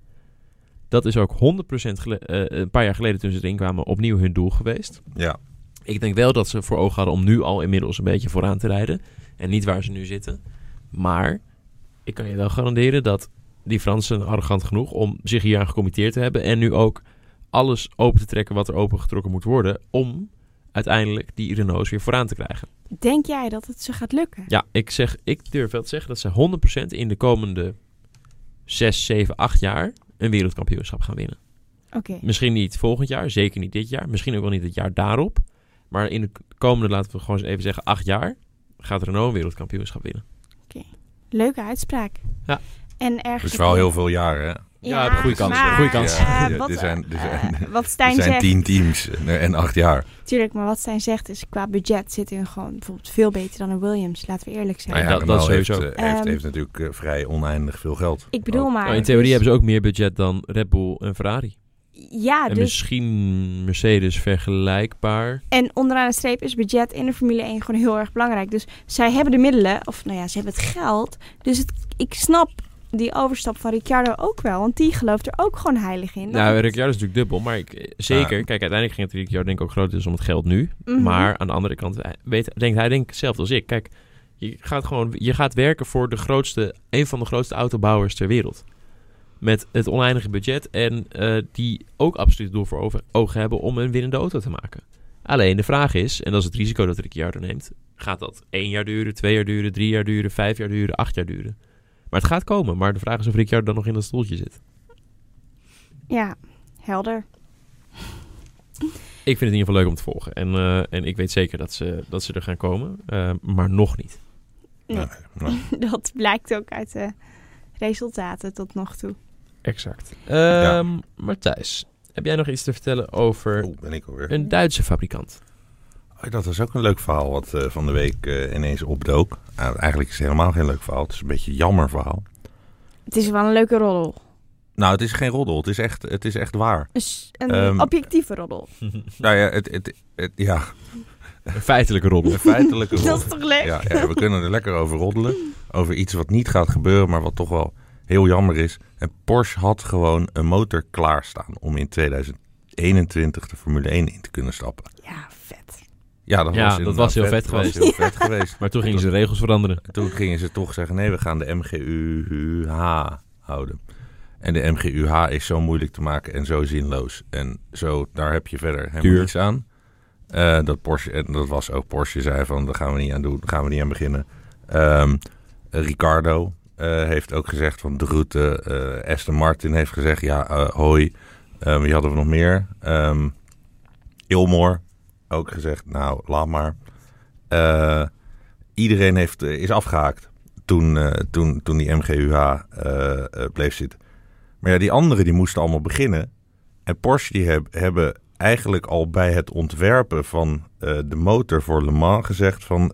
Dat is ook 100% gele- eh, een paar jaar geleden toen ze erin kwamen opnieuw hun doel geweest. Ja, Ik denk wel dat ze voor ogen hadden om nu al inmiddels een beetje vooraan te rijden. En niet waar ze nu zitten. Maar ik kan je wel garanderen dat die Fransen arrogant genoeg om zich hier aan gecommitteerd te hebben. En nu ook alles open te trekken wat er opengetrokken moet worden. Om uiteindelijk die Renaults weer vooraan te krijgen. Denk jij dat het ze gaat lukken? Ja, ik, zeg, ik durf wel te zeggen dat ze 100% in de komende 6, 7, 8 jaar een wereldkampioenschap gaan winnen. Oké. Misschien niet volgend jaar, zeker niet dit jaar. Misschien ook wel niet het jaar daarop. Maar in de komende, laten we gewoon eens even zeggen, acht jaar... gaat Renault een wereldkampioenschap winnen. Leuke uitspraak. Ja. En ergens... is wel heel veel jaren. Hè? Ja, goede kans, maar, goede kans. eh, Ja, wat, er zijn- er zijn- eh, wat Er Stijn zijn zegt, tien teams en en acht jaar. tuurlijk, maar wat Stijn zegt is qua budget zit hun gewoon bijvoorbeeld veel beter dan een Williams. Laten we eerlijk zijn. Nou ja, dat- dat Renault sowieso. Heeft, eh, heeft, Ehm, heeft natuurlijk eh, vrij oneindig veel geld. Ik bedoel maar. Nou, in theorie dus- hebben ze ook meer budget dan Red Bull en Ferrari. Ja, en dus misschien Mercedes vergelijkbaar. En onderaan de streep is budget in de Formule 1 gewoon heel erg belangrijk. Dus zij hebben de middelen, of nou ja, ze hebben het geld. Dus het, ik snap die overstap van Ricciardo ook wel. Want die gelooft er ook gewoon heilig in. Nou, Ricciardo is natuurlijk dubbel. Maar ik, eh, zeker, Ja. kijk, uiteindelijk ging het Ricciardo denk ik ook grotendeels om het geld nu. Mhm. Maar aan de andere kant hij weet, denkt hij denk ik hetzelfde als ik. Kijk, je gaat gewoon je gaat werken voor de grootste, een van de grootste autobouwers ter wereld. Met het oneindige budget en eh, die ook absoluut het doel voor over, ogen hebben om een winnende auto te maken. Alleen de vraag is, en dat is het risico dat Ricciardo neemt, gaat dat één jaar duren, twee jaar duren, drie jaar duren, vijf jaar duren, acht jaar duren? Maar het gaat komen, maar de vraag is of Ricciardo dan nog in dat stoeltje zit. Ja, helder. Ik vind het in ieder geval leuk om te volgen. En, eh, en ik weet zeker dat ze, dat ze er gaan komen, eh, maar nog niet. Nee. Nee, [LAUGHS] Dat blijkt ook uit de resultaten tot nog toe. Exact. Ehm Matthijs, heb jij nog iets te vertellen over oh, ben ik alweer. een Duitse fabrikant? Oh, dat was ook een leuk verhaal wat eh, van de week eh, ineens opdook. Nou, eigenlijk is het helemaal geen leuk verhaal. Het is een beetje een jammer verhaal. Het is wel een leuke roddel. Nou, het is geen roddel. Het is echt, het is echt waar. Een, Ehm, objectieve roddel. [LAUGHS] Nou ja, het, het, het- ja Een feitelijke roddel. een feitelijke [LAUGHS] Dat roddel. is toch leuk? Ja, ja, we kunnen er lekker over roddelen. Over iets wat niet gaat gebeuren, maar wat toch wel heel jammer is. En Porsche had gewoon een motor klaarstaan om in 2021 de Formule 1 in te kunnen stappen. Ja, vet. Ja, dat Ja, was, dat was heel vet geweest. heel vet [LAUGHS] geweest. Maar toen gingen ze de regels veranderen. En toen gingen ze toch zeggen, nee, we gaan de MGUH houden. En de MGUH is zo moeilijk te maken en zo zinloos. En zo, daar heb je verder helemaal Duur. niets aan. Eh, dat Porsche, en dat was ook Porsche, zei van, daar gaan we niet aan doen, daar gaan we niet aan beginnen. Ehm, Ricardo eh, heeft ook gezegd van de route. eh Aston Martin heeft gezegd, ja, hoi. Eh, wie hadden we nog meer? Ehm Ilmore ook gezegd, nou, laat maar. Eh, iedereen heeft, eh, is afgehaakt toen, eh, toen, toen die MGUH eh, bleef zitten. Maar ja, die anderen die moesten allemaal beginnen. En Porsche die heb- hebben eigenlijk al bij het ontwerpen van de motor voor Le Mans gezegd van...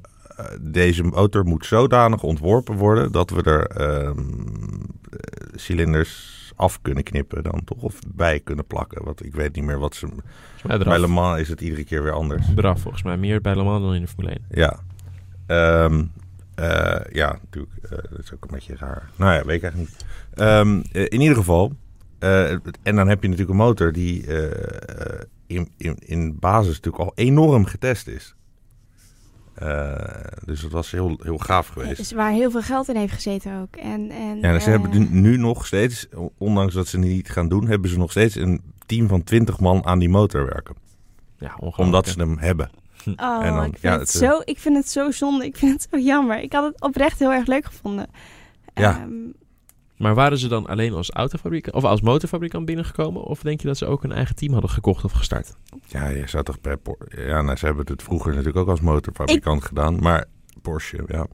deze motor moet zodanig ontworpen worden dat we er ehm, eh, cilinders af kunnen knippen dan toch? Of bij kunnen plakken. Want ik weet niet meer wat ze... Bij Le. Mans is het iedere keer weer anders. Eraf, volgens mij. Meer bij Le Mans dan in de Formule 1. Ja. Ehm, eh, ja, natuurlijk. eh, dat is ook een beetje raar. Nou ja, weet ik eigenlijk niet. Ehm, eh, in ieder geval. en dan heb je natuurlijk een motor die in, in, in basis natuurlijk al enorm getest is. Eh, dus dat was heel, heel gaaf geweest. Dus waar heel veel geld in heeft gezeten ook. En, en, Ja, en ze eh, hebben nu- nu nog steeds, ondanks dat ze het niet gaan doen, hebben ze nog steeds een team van 20 man aan die motor werken. Ja, ongelooflijk. Omdat ze hem hebben. Oh, En dan- ik, vind ja, het het, eh, zo, ik vind het zo zonde. Ik vind het zo jammer. Ik had het oprecht heel erg leuk gevonden. Ja. Ehm, Maar waren ze dan alleen als autofabrikant of als motorfabrikant binnengekomen? Of denk je dat ze ook een eigen team hadden gekocht of gestart? Ja, je zou toch bij Ja, nou, ze hebben het vroeger natuurlijk ook als motorfabrikant gedaan. Maar Porsche, ja.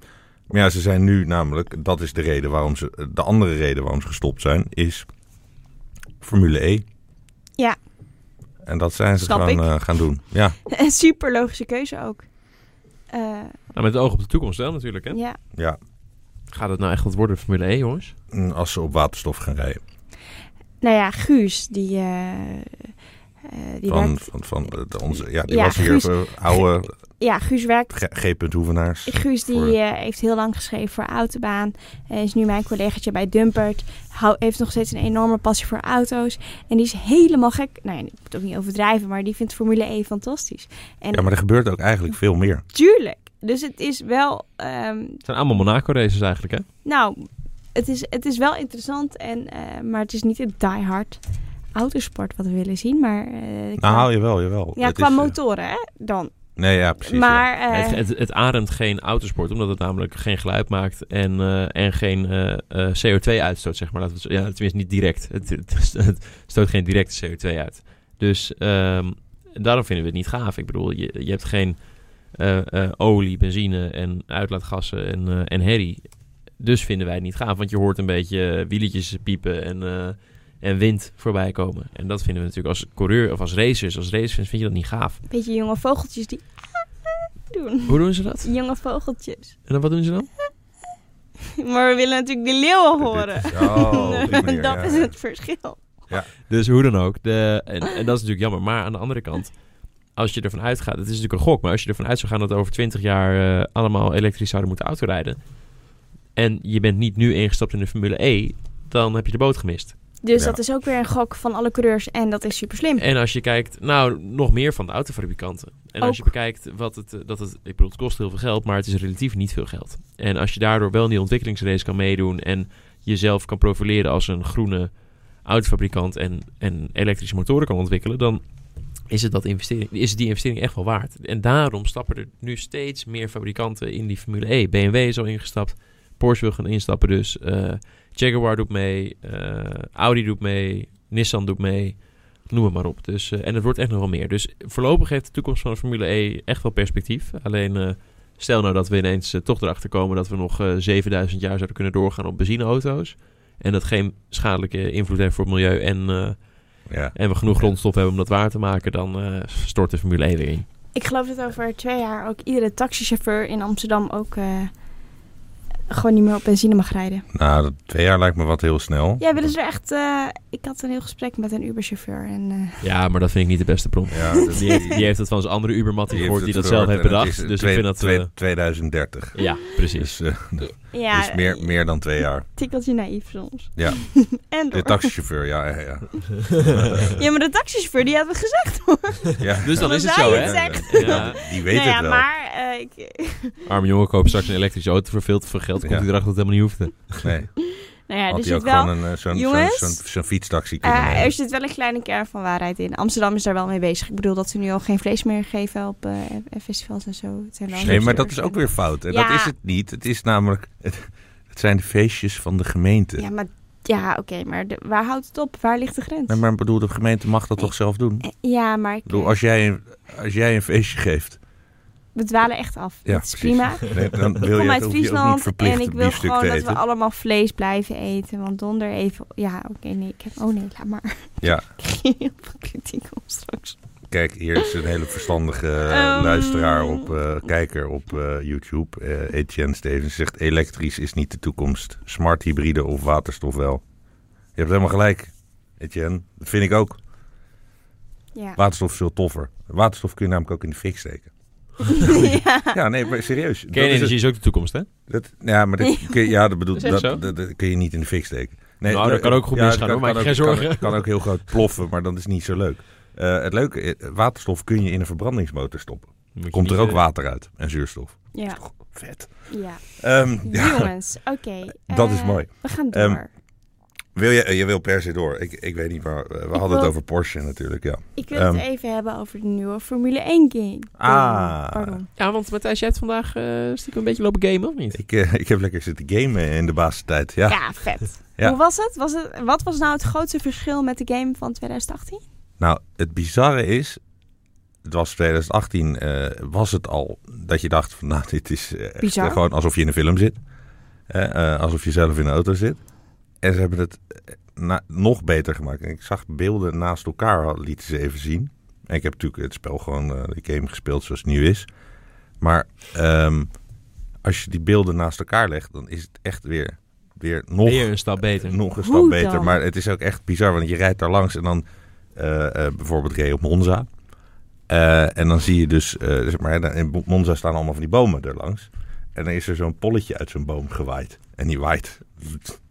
Maar ja, ze zijn nu namelijk, dat is de reden waarom ze, de andere reden waarom ze gestopt zijn, is Formule E. Ja. En dat zijn ze Snap gaan, ik. eh, gaan doen. Ja, [LAUGHS] Een super logische keuze ook. Eh, Nou, met het oog op de toekomst wel natuurlijk. Hè? ja. ja. Gaat het nou echt wat worden, Formule E, jongens? Mm, Als ze op waterstof gaan rijden. Nou ja, Guus, die, eh, eh, die Van, werkt... van, van de, de- onze, ja, die Ja, was hier Guus- voor oude Ja, Guus werkt... G. Hoevenaars. Guus die Voor- eh, heeft heel lang geschreven voor Autobaan. Hij is nu mijn collegaatje bij Dumpert. Hou, heeft nog steeds een enorme passie voor auto's. En die is helemaal gek. Nou ja, ik moet het ook niet overdrijven, maar die vindt Formule E fantastisch. En Ja, maar er gebeurt ook eigenlijk veel meer. tuurlijk. Dus het is wel... ehm, Het zijn allemaal Monaco-races eigenlijk, hè? nou, het is, het is wel interessant. En, eh, maar het is niet een die-hard autosport wat we willen zien. Maar eh, qua, Nou, jawel, jawel. ja, Het qua is, eh, motoren, hè, dan. Nee, ja, precies. ja. maar het, het, het ademt geen autosport, omdat het namelijk geen geluid maakt en, eh, en geen eh, eh, CO2 uitstoot, zeg maar. Laten we het ja, tenminste niet direct. [LAUGHS] Het, het, het stoot geen directe CO2 uit. Dus ehm, daarom vinden we het niet gaaf. Ik bedoel, je, je hebt geen eh, eh, olie, benzine en uitlaatgassen en, eh, en herrie. Dus vinden wij het niet gaaf, want je hoort een beetje wieltjes piepen en, eh, en wind voorbij komen. En dat vinden we natuurlijk als coureur of als racers, als racefans vind je dat niet gaaf. beetje jonge vogeltjes die [LAUGHS] doen. Hoe doen ze dat? Jonge vogeltjes. En dan wat doen ze dan? [LAUGHS] Maar we willen natuurlijk de leeuwen horen. Is- oh, [LAUGHS] manier, dat ja, is ja. het verschil. Dus hoe dan ook. De, en, en dat is natuurlijk jammer. Maar aan de andere kant, als je ervan uitgaat, het is natuurlijk een gok, maar als je ervan uit zou gaan dat over 20 jaar eh, allemaal elektrisch zouden moeten autorijden. En je bent niet nu ingestapt in de Formule E, dan heb je de boot gemist. Dus Ja. dat is ook weer een gok van alle coureurs en dat is super slim. En als je kijkt, nou, nog meer van de autofabrikanten. En als je bekijkt wat het, eh, dat het, ik bedoel, het kost heel veel geld, maar het is relatief niet veel geld. En als je daardoor wel in die ontwikkelingsrace kan meedoen en jezelf kan profileren als een groene autofabrikant en, en elektrische motoren kan ontwikkelen, dan is het, dat investering, is het die investering echt wel waard. En daarom stappen er nu steeds meer fabrikanten in die Formule E. BMW is al ingestapt, Porsche wil gaan instappen dus, eh, Jaguar doet mee, eh, Audi doet mee, Nissan doet mee, noem het maar op. Dus, eh, en het wordt echt nog wel meer. Dus voorlopig heeft de toekomst van de Formule E echt wel perspectief. Alleen stel nou dat we ineens toch erachter komen dat we nog eh 7000 jaar zouden kunnen doorgaan op benzineauto's. En dat geen schadelijke invloed heeft voor het milieu en, Ja. en we genoeg grondstof hebben om dat waar te maken, dan eh, stort de Formule E weer in. Ik geloof dat over twee jaar ook iedere taxichauffeur in Amsterdam ook eh, gewoon niet meer op benzine mag rijden. Nou, twee jaar lijkt me wat heel snel. Ja, willen ze er echt... eh, ik had een heel gesprek met een Uber-chauffeur en... eh, Ja, maar dat vind ik niet de beste bron. Ja, Die heeft, die heeft het van zijn andere Ubermattie die gehoord die dat zelf heeft bedacht. is Dus ik vind dat... twee- eh, 2030. ja, precies. Dus, ja, dus meer, meer dan twee jaar. tikkeltje naïef soms. Ja. [LAUGHS] en De taxichauffeur, ja, ja, ja. [LAUGHS] Ja, maar de taxichauffeur, die had het gezegd hoor. ja. [LAUGHS] Dus dan Dan is het zo, hè? Ja. Die weet nou ja, het wel. maar eh, ik, Arme jongen koopt straks een elektrische auto voor veel te veel geld. Komt Ja. hij erachter dat het helemaal niet hoefde. Nee, nou ja, had hij ook wel... gewoon een, eh, zo'n, zo'n, Jongens, zo'n, zo'n fietstaxi kunnen Eh, er zit wel een kleine kern van waarheid in. Amsterdam is daar wel mee bezig. Ik bedoel dat ze nu al geen vlees meer geven op eh, festivals en zo. Het zijn wel Nee, maar dat is ook weer fout. En Ja. dat is het niet. Het is namelijk... Het, het zijn de feestjes van de gemeente. Ja, maar ja, oké, maar de- waar houdt het op? Waar ligt de grens? Nee, maar ik bedoel, de gemeente mag dat Nee. toch zelf doen? Ja, maar ik, Ik bedoel, als jij, als jij een feestje geeft... we dwalen echt af. Ja, dat is precies. prima. Nee, dan Ik wil kom je, uit Friesland en ik wil gewoon dat we allemaal vlees blijven eten. Want donder even... Ja, oké, nee. Ik heb, oh nee, laat maar. Ja. [LAUGHS] Ik krijg heel veel kritiek op straks. Kijk, hier is een hele verstandige eh, Ehm. luisteraar op, eh, kijker op eh, YouTube. Etienne Stevens zegt, elektrisch is niet de toekomst. Smart hybride of waterstof wel. Je hebt helemaal gelijk, Etienne. Dat vind ik ook. Ja. Waterstof is veel toffer. Waterstof kun je namelijk ook in de fik steken. [LAUGHS] ja. Ja, nee, maar serieus. Dat is Kernenergie het. is ook de toekomst, hè? Dat, ja, maar dat, kun je, ja, dat, bedoel, Is dat, dat, dat kun je niet in de fik steken. Nee, Nou, dat kan ook goed misgaan, hoor, kan- je kan geen ook- zorgen. Kan, kan ook heel groot ploffen, maar dat is niet zo leuk. Eh, het leuke, is, waterstof kun je in een verbrandingsmotor stoppen. Komt er ook eh, water uit en zuurstof. ja. Vet. ja. Ehm, ja, Jongens, oké. [LAUGHS] Dat eh, is mooi. We gaan door. Ehm, wil je, je wil per se door. Ik, ik weet niet, maar eh, we hadden wil- het over Porsche natuurlijk, ja. ik wil ehm, het even hebben over de nieuwe Formule 1 game. Ah. Pardon. Ja, want Matthijs, jij hebt vandaag eh, stiekem een beetje lopen gamen, of niet? Ik, eh, ik heb lekker zitten gamen in de basistijd, ja. Ja, vet. [LAUGHS] Ja. Hoe was het? was het? Wat was nou het grootste verschil met de game van 2018? Nou, het bizarre is het was 2018, eh, was het al dat je dacht van nou, dit is echt, gewoon alsof je in een film zit. Hè, eh, alsof je zelf in een auto zit. En ze hebben het eh, na- nog beter gemaakt. En ik zag beelden naast elkaar, lieten ze even zien. En ik heb natuurlijk het spel gewoon, eh, de game gespeeld zoals het nu is. Maar ehm, als je die beelden naast elkaar legt, dan is het echt weer, weer nog Weer een stap beter. nog een Hoe stap beter. dan? Maar het is ook echt bizar, want je rijdt daar langs en dan eh, eh, bijvoorbeeld reed je op Monza. Eh, en dan zie je dus, eh, zeg maar, in Monza staan allemaal van die bomen er langs. En dan is er zo'n polletje uit zo'n boom gewaaid. En die waait.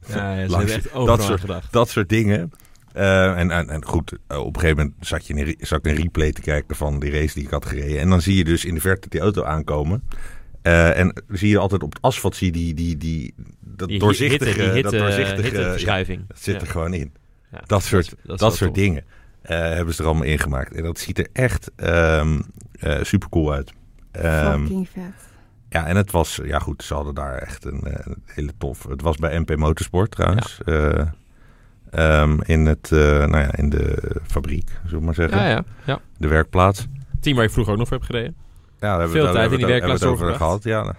Ja, ze echt dat soort- gedacht. Dat soort dingen. Eh, en, en, en goed, eh, op een gegeven moment zat, je in zat ik een replay te kijken van die race die ik had gereden. En dan zie je dus in de verte die auto aankomen. Eh, en zie je altijd op het asfalt zie je die, die, die, dat Die doorzichtige, hitte, die hitte, dat doorzichtige hitteverschuiving. ja, dat zit er Ja. gewoon in. Ja, Dat soort, dat soort tof. dingen eh, hebben ze er allemaal ingemaakt. En dat ziet er echt ehm super cool uit. Ehm, Fucking vet. Ja, en het was, ja goed, ze hadden daar echt een, eh, een hele tof. Het was bij MP Motorsport trouwens. Eh, ehm, in, het, eh, nou ja, in de fabriek, zullen we maar zeggen. Ja, ja, ja. De werkplaats. Team waar ik vroeger ook nog voor heb gereden. Ja, daar hebben Veel we tijd in die werkplaats over gehad. Ja,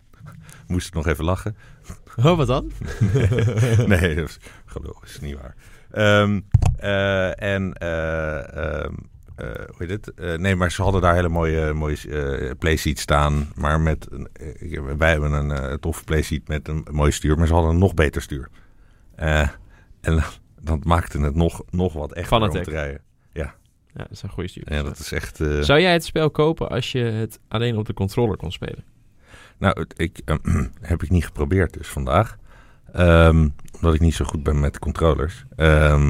[LAUGHS] moest ik nog even lachen. Oh, wat dan? [LAUGHS] nee, dat is, geloof is niet waar. Ehm, eh, en, eh, ehm, eh, hoe heet het? Eh, nee, maar ze hadden daar hele mooie, mooie eh, playseats staan. Maar met, eh, wij hebben een eh, toffe playseat met een mooi stuur, maar ze hadden een nog beter stuur. Eh, en [LAUGHS] dat maakte het nog, nog wat echter om te rijden. Ja, dat is een goede stuur. Ja, dat is echt... eh, Zou jij het spel kopen als je het alleen op de controller kon spelen? Nou, ik, eh, [CLEARS THROAT] heb ik niet geprobeerd dus vandaag. Ehm, omdat ik niet zo goed ben met controllers. Eh,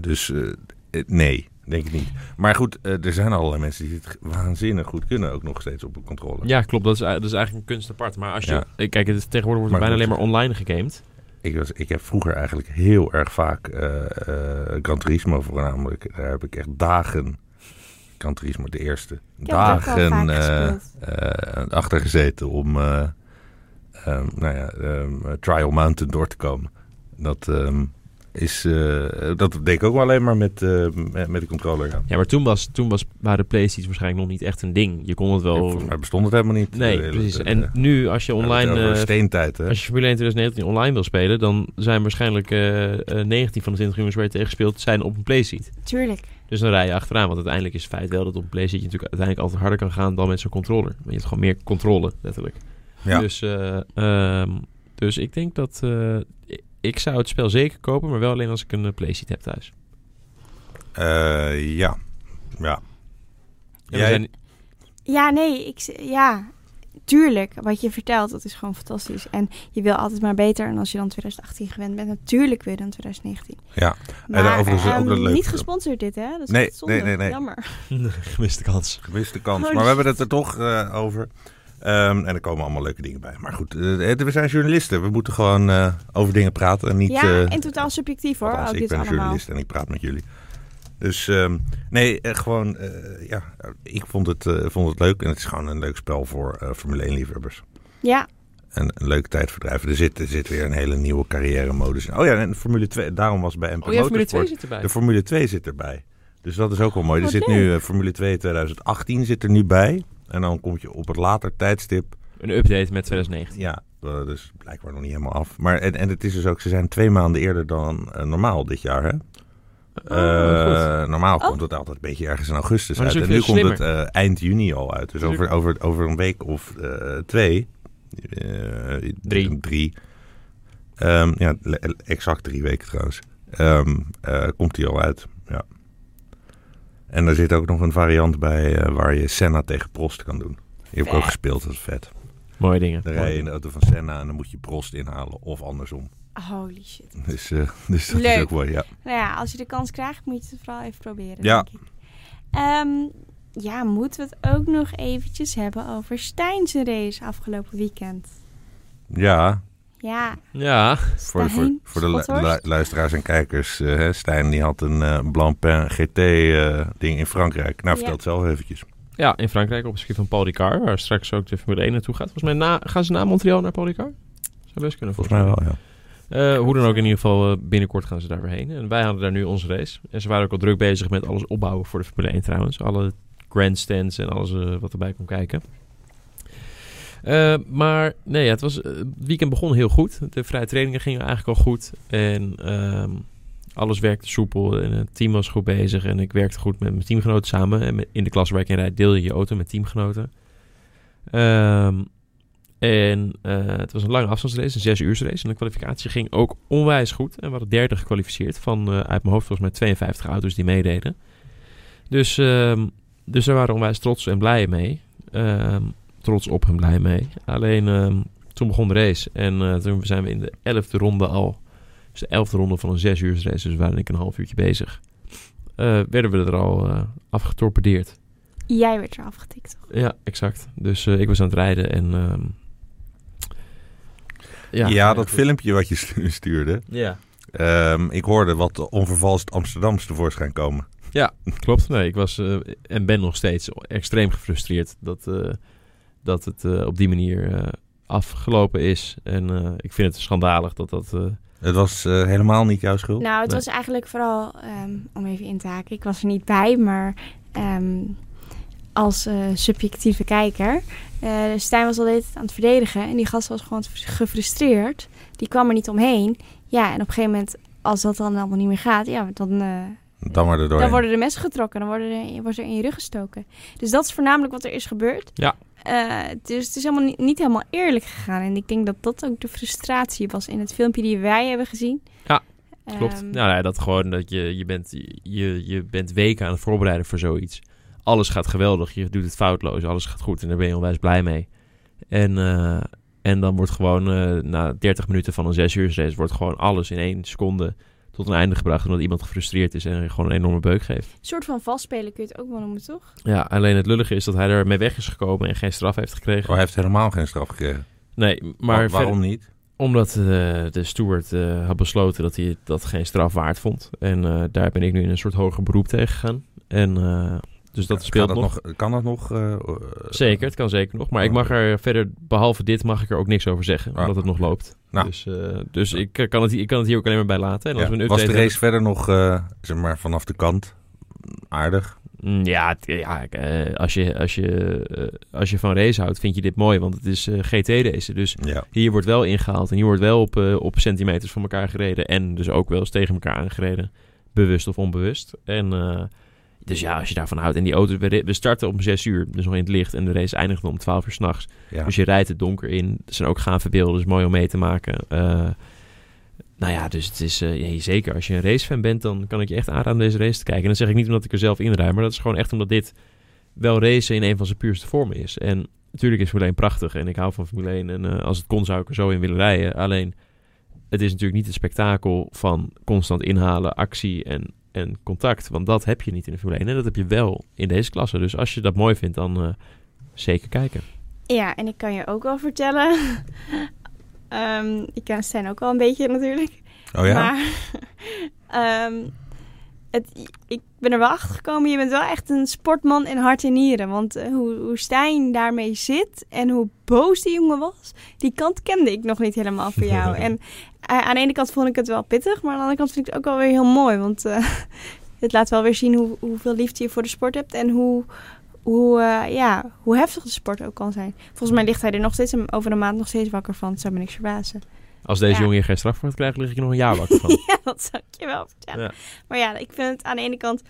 dus eh, eh, nee, denk ik niet. Maar goed, eh, er zijn allerlei mensen die het waanzinnig goed kunnen. Ook nog steeds op een controller. Ja, klopt. Dat is, dat is eigenlijk een kunst apart. Maar als je... Ja. eh, Kijk, het is, tegenwoordig wordt Maar bijna alleen maar online gegamed. Ik, was, ik heb vroeger eigenlijk heel erg vaak eh eh Gran Turismo voornamelijk. Daar heb ik echt dagen... Gran Turismo, de eerste. Het dagen eh, eh, achter gezeten om eh, ehm, nou ja, ehm, Trial Mountain door te komen. Dat ehm, is, eh, dat deed ik ook wel alleen maar met, eh, met, met de controller. Ja. Ja, maar toen, was, toen was, waren de PlayStations waarschijnlijk nog niet echt een ding. Je kon het wel... Volgens mij bestond het helemaal niet. Nee, precies. En de- nu, als je online... eh, steentijd, hè? Als je Formule 1 2019 online wil spelen, dan zijn waarschijnlijk eh, eh, 19 van de 20 jongens waar je tegen speelt, zijn op een playseat. Tuurlijk. Dus dan rij je achteraan, want uiteindelijk is het feit wel dat op een playseat je natuurlijk uiteindelijk altijd harder kan gaan dan met zo'n controller. Maar je hebt gewoon meer controle, letterlijk. Ja. Dus, eh, ehm, dus ik denk dat eh, ik- zou het spel zeker kopen, maar wel alleen als ik een eh, playseat heb thuis. Eh, ja. Ja. En Jij- zijn- Ja, nee, ik, ja, tuurlijk. Wat je vertelt, dat is gewoon fantastisch. En je wil altijd maar beter. En als je dan 2018 gewend bent, natuurlijk weer dan 2019. Ja. Maar overigens ook ehm, dat leuk- niet gesponsord dit, hè? Dat is Nee, nee, nee, nee. Jammer. [LAUGHS] [LAUGHS] gemiste kans. Gemiste kans. Holy maar we hebben het er toch eh, over. Ehm, en er komen allemaal leuke dingen bij. Maar goed, eh, we zijn journalisten. We moeten gewoon eh, over dingen praten. En niet, ja, eh, en totaal subjectief hoor. althans, Ook ik dit ben allemaal. journalist en ik praat met jullie. Dus ehm, nee, eh, gewoon, eh, ja, ik vond het, eh, vond het leuk. En het is gewoon een leuk spel voor eh, Formule 1 liefhebbers. Ja, En een leuk tijdverdrijf. Er zit, er zit weer een hele nieuwe carrière modus in. Oh ja, en Formule 2, daarom was bij MP Oh ja, Formule 2 Motorsport. zit erbij. De Formule 2 zit erbij. Dus dat is ook wel mooi. Er Wat zit leuk. nu eh, Formule 2 2018 zit er nu bij. En dan kom je op het later tijdstip. Een update met 2019. Ja, eh, dus blijkbaar nog niet helemaal af. Maar en, en het is dus ook, ze zijn twee maanden eerder dan eh, normaal dit jaar. Hè? Oh, Eh, normaal Oh. komt het altijd een beetje ergens in augustus uit. En nu komt het eind juni al uit. Dus over, over, over een week of twee. Drie. Drie. Ehm, ja, exact drie weken trouwens. Ehm, eh, komt die al uit. En er zit ook nog een variant bij eh, waar je Senna tegen Prost kan doen. Die heb ik ook gespeeld, dat is vet. Mooie dingen. Dan rij je in de auto van Senna en dan moet je Prost inhalen of andersom. holy shit. Dus, eh, [LAUGHS] dus dat Leuk. is ook mooi, ja. Nou ja, als je de kans krijgt, moet je het vooral even proberen, Ja. denk ik. Ehm, ja, moeten we het ook nog eventjes hebben over Stijn's race afgelopen weekend. Ja, Ja, Ja, voor, voor, de lu- luisteraars en kijkers. eh, hè, Stijn die had een eh Blancpain GT-ding in Frankrijk. Nou, Ja. vertel het zelf eventjes. Ja, in Frankrijk op het circuit van Paul Ricard, waar straks ook de Formule 1 naartoe gaat. Volgens mij na, gaan ze na Montreal naar Paul Ricard? Zou best kunnen Volgens mij wel, ja. Eh, hoe dan ook, in ieder geval eh, binnenkort gaan ze daar weer heen. En wij hadden daar nu onze race. En ze waren ook al druk bezig met alles opbouwen voor de Formule 1 trouwens. Alle grandstands en alles eh, wat erbij kon kijken. Eh, maar nee, het, was, eh, weekend begon heel goed. De vrije trainingen gingen eigenlijk al goed. En ehm, alles werkte soepel. En het team was goed bezig. En ik werkte goed met mijn teamgenoten samen. En in de klas waar ik in rijd deel je je auto met teamgenoten. Ehm, en eh, het was een lange afstandsrace, een zes uur race. En de kwalificatie ging ook onwijs goed. En we hadden 30 gekwalificeerd van uit mijn hoofd volgens mij 52 auto's die meededen. Dus, ehm, dus daar waren we onwijs trots en blij mee. Ehm, trots op en blij mee. Alleen ehm, toen begon de race. En eh, toen zijn we in de elfde ronde al. Dus de elfde ronde van een zes uur race. Dus we waren ik een half uurtje bezig. Eh, werden we er al eh, afgetorpedeerd. Jij werd er afgetikt. toch? Ja, exact. Dus eh, ik was aan het rijden en... ehm, Ja, dat goed. filmpje wat je stu- stuurde. Ja, Ehm, ik hoorde wat onvervalst Amsterdams tevoorschijn komen. klopt. Nee, ik was en ben nog steeds extreem gefrustreerd dat, eh, dat het eh, op die manier eh, afgelopen is. En eh, ik vind het schandalig dat dat... eh, Het was eh, helemaal niet jouw schuld. Nou, het Nee. was eigenlijk vooral, ehm, om even in te haken, ik was er niet bij, maar ehm, als eh, subjectieve kijker. eh Stijn was al de tijd aan het verdedigen en die gast was gewoon gefrustreerd. Die kwam er niet omheen. Ja, en op een gegeven moment, als dat dan allemaal niet meer gaat, ja, dan, eh, Dan maar er dan worden de messen getrokken, dan worden er, wordt er in je rug gestoken. Dus dat is voornamelijk wat er is gebeurd. Ja. Eh, dus het is helemaal niet, niet helemaal eerlijk gegaan. En ik denk dat dat ook de frustratie was in het filmpje die wij hebben gezien. Ja, Klopt. Ehm, nou ja, dat gewoon dat je, je, bent, je, je bent weken aan het voorbereiden voor zoiets. Alles gaat geweldig, je doet het foutloos, alles gaat goed en daar ben je onwijs blij mee. En, eh, en dan wordt gewoon eh, na 30 minuten van een 6 uur race, wordt gewoon alles in één seconde tot een einde gebracht. Omdat iemand gefrustreerd is en gewoon een enorme beuk geeft. Een soort van vastspelen kun je het ook wel noemen, toch? Ja, alleen het lullige is dat hij er mee weg is gekomen en geen straf heeft gekregen. Oh, hij heeft helemaal geen straf gekregen. Nee, maar waarom niet? Omdat eh, de steward eh, had besloten dat hij dat geen straf waard vond. En eh, daar ben ik nu in een soort hoger beroep tegen gegaan. En eh, dus dat Kan speelt dat nog. Kan dat nog? Zeker, het kan zeker nog. Maar ik mag er verder, behalve dit, mag ik er ook niks over zeggen. Ah, Omdat het nog loopt. Nou. Dus, eh, dus ik, eh, kan het, ik kan het hier ook alleen maar bij laten. En als ja. we een Was de race verder nog, eh, zeg maar, vanaf de kant aardig? Mm, Ja, ja als, je, als, je, als je van race houdt, vind je dit mooi. Want het is GT-race. Dus Ja. hier wordt wel ingehaald. En hier wordt wel op, op centimeters van elkaar gereden. En dus ook wel eens tegen elkaar aangereden. Bewust of onbewust. En dus ja, als je daarvan houdt. En die auto, we, we starten om 6 uur, dus nog in het licht. En de race eindigde om 12 uur s'nachts. ja. Dus je rijdt het donker in. Er zijn ook gaanverbeelden, dus mooi om mee te maken. Eh, nou ja, dus het is ja, zeker. Als je een racefan bent, dan kan ik je echt aanraden deze race te kijken. En dat zeg ik niet omdat ik er zelf in rijd, maar dat is gewoon echt omdat dit wel racen in een van zijn puurste vormen is. En natuurlijk is Formule 1 prachtig en ik hou van Formule 1. En eh, als het kon zou ik er zo in willen rijden. Alleen, het is natuurlijk niet het spektakel van constant inhalen, actie en, en contact. Want dat heb je niet in de Formule 1 en dat heb je wel in deze klasse. Dus als je dat mooi vindt, dan eh, zeker kijken. Ja, en ik kan je ook wel vertellen. [LAUGHS] Ehm, ik ken Stijn ook wel een beetje natuurlijk. Oh ja? Maar [LAUGHS] ehm, het, ik ben er wel achter gekomen. Je bent wel echt een sportman in hart en nieren. Want eh, hoe, hoe Stijn daarmee zit en hoe boos die jongen was, die kant kende ik nog niet helemaal voor jou. [LAUGHS] en aan de ene kant vond ik het wel pittig, maar aan de andere kant vind ik het ook wel weer heel mooi. Want eh, [LAUGHS] het laat wel weer zien hoe, hoeveel liefde je voor de sport hebt en hoe, hoe, eh, ja, hoe heftig de sport ook kan zijn. Volgens mij ligt hij er nog steeds over een maand nog steeds wakker van. Het zou me niks verbazen. Als deze Ja. jongen hier geen straf voor gaat krijgen, lig ik er nog een jaar wakker van. [LAUGHS] Ja, dat zou ik je wel vertellen. Ja. Maar ja, ik vind het aan de ene kant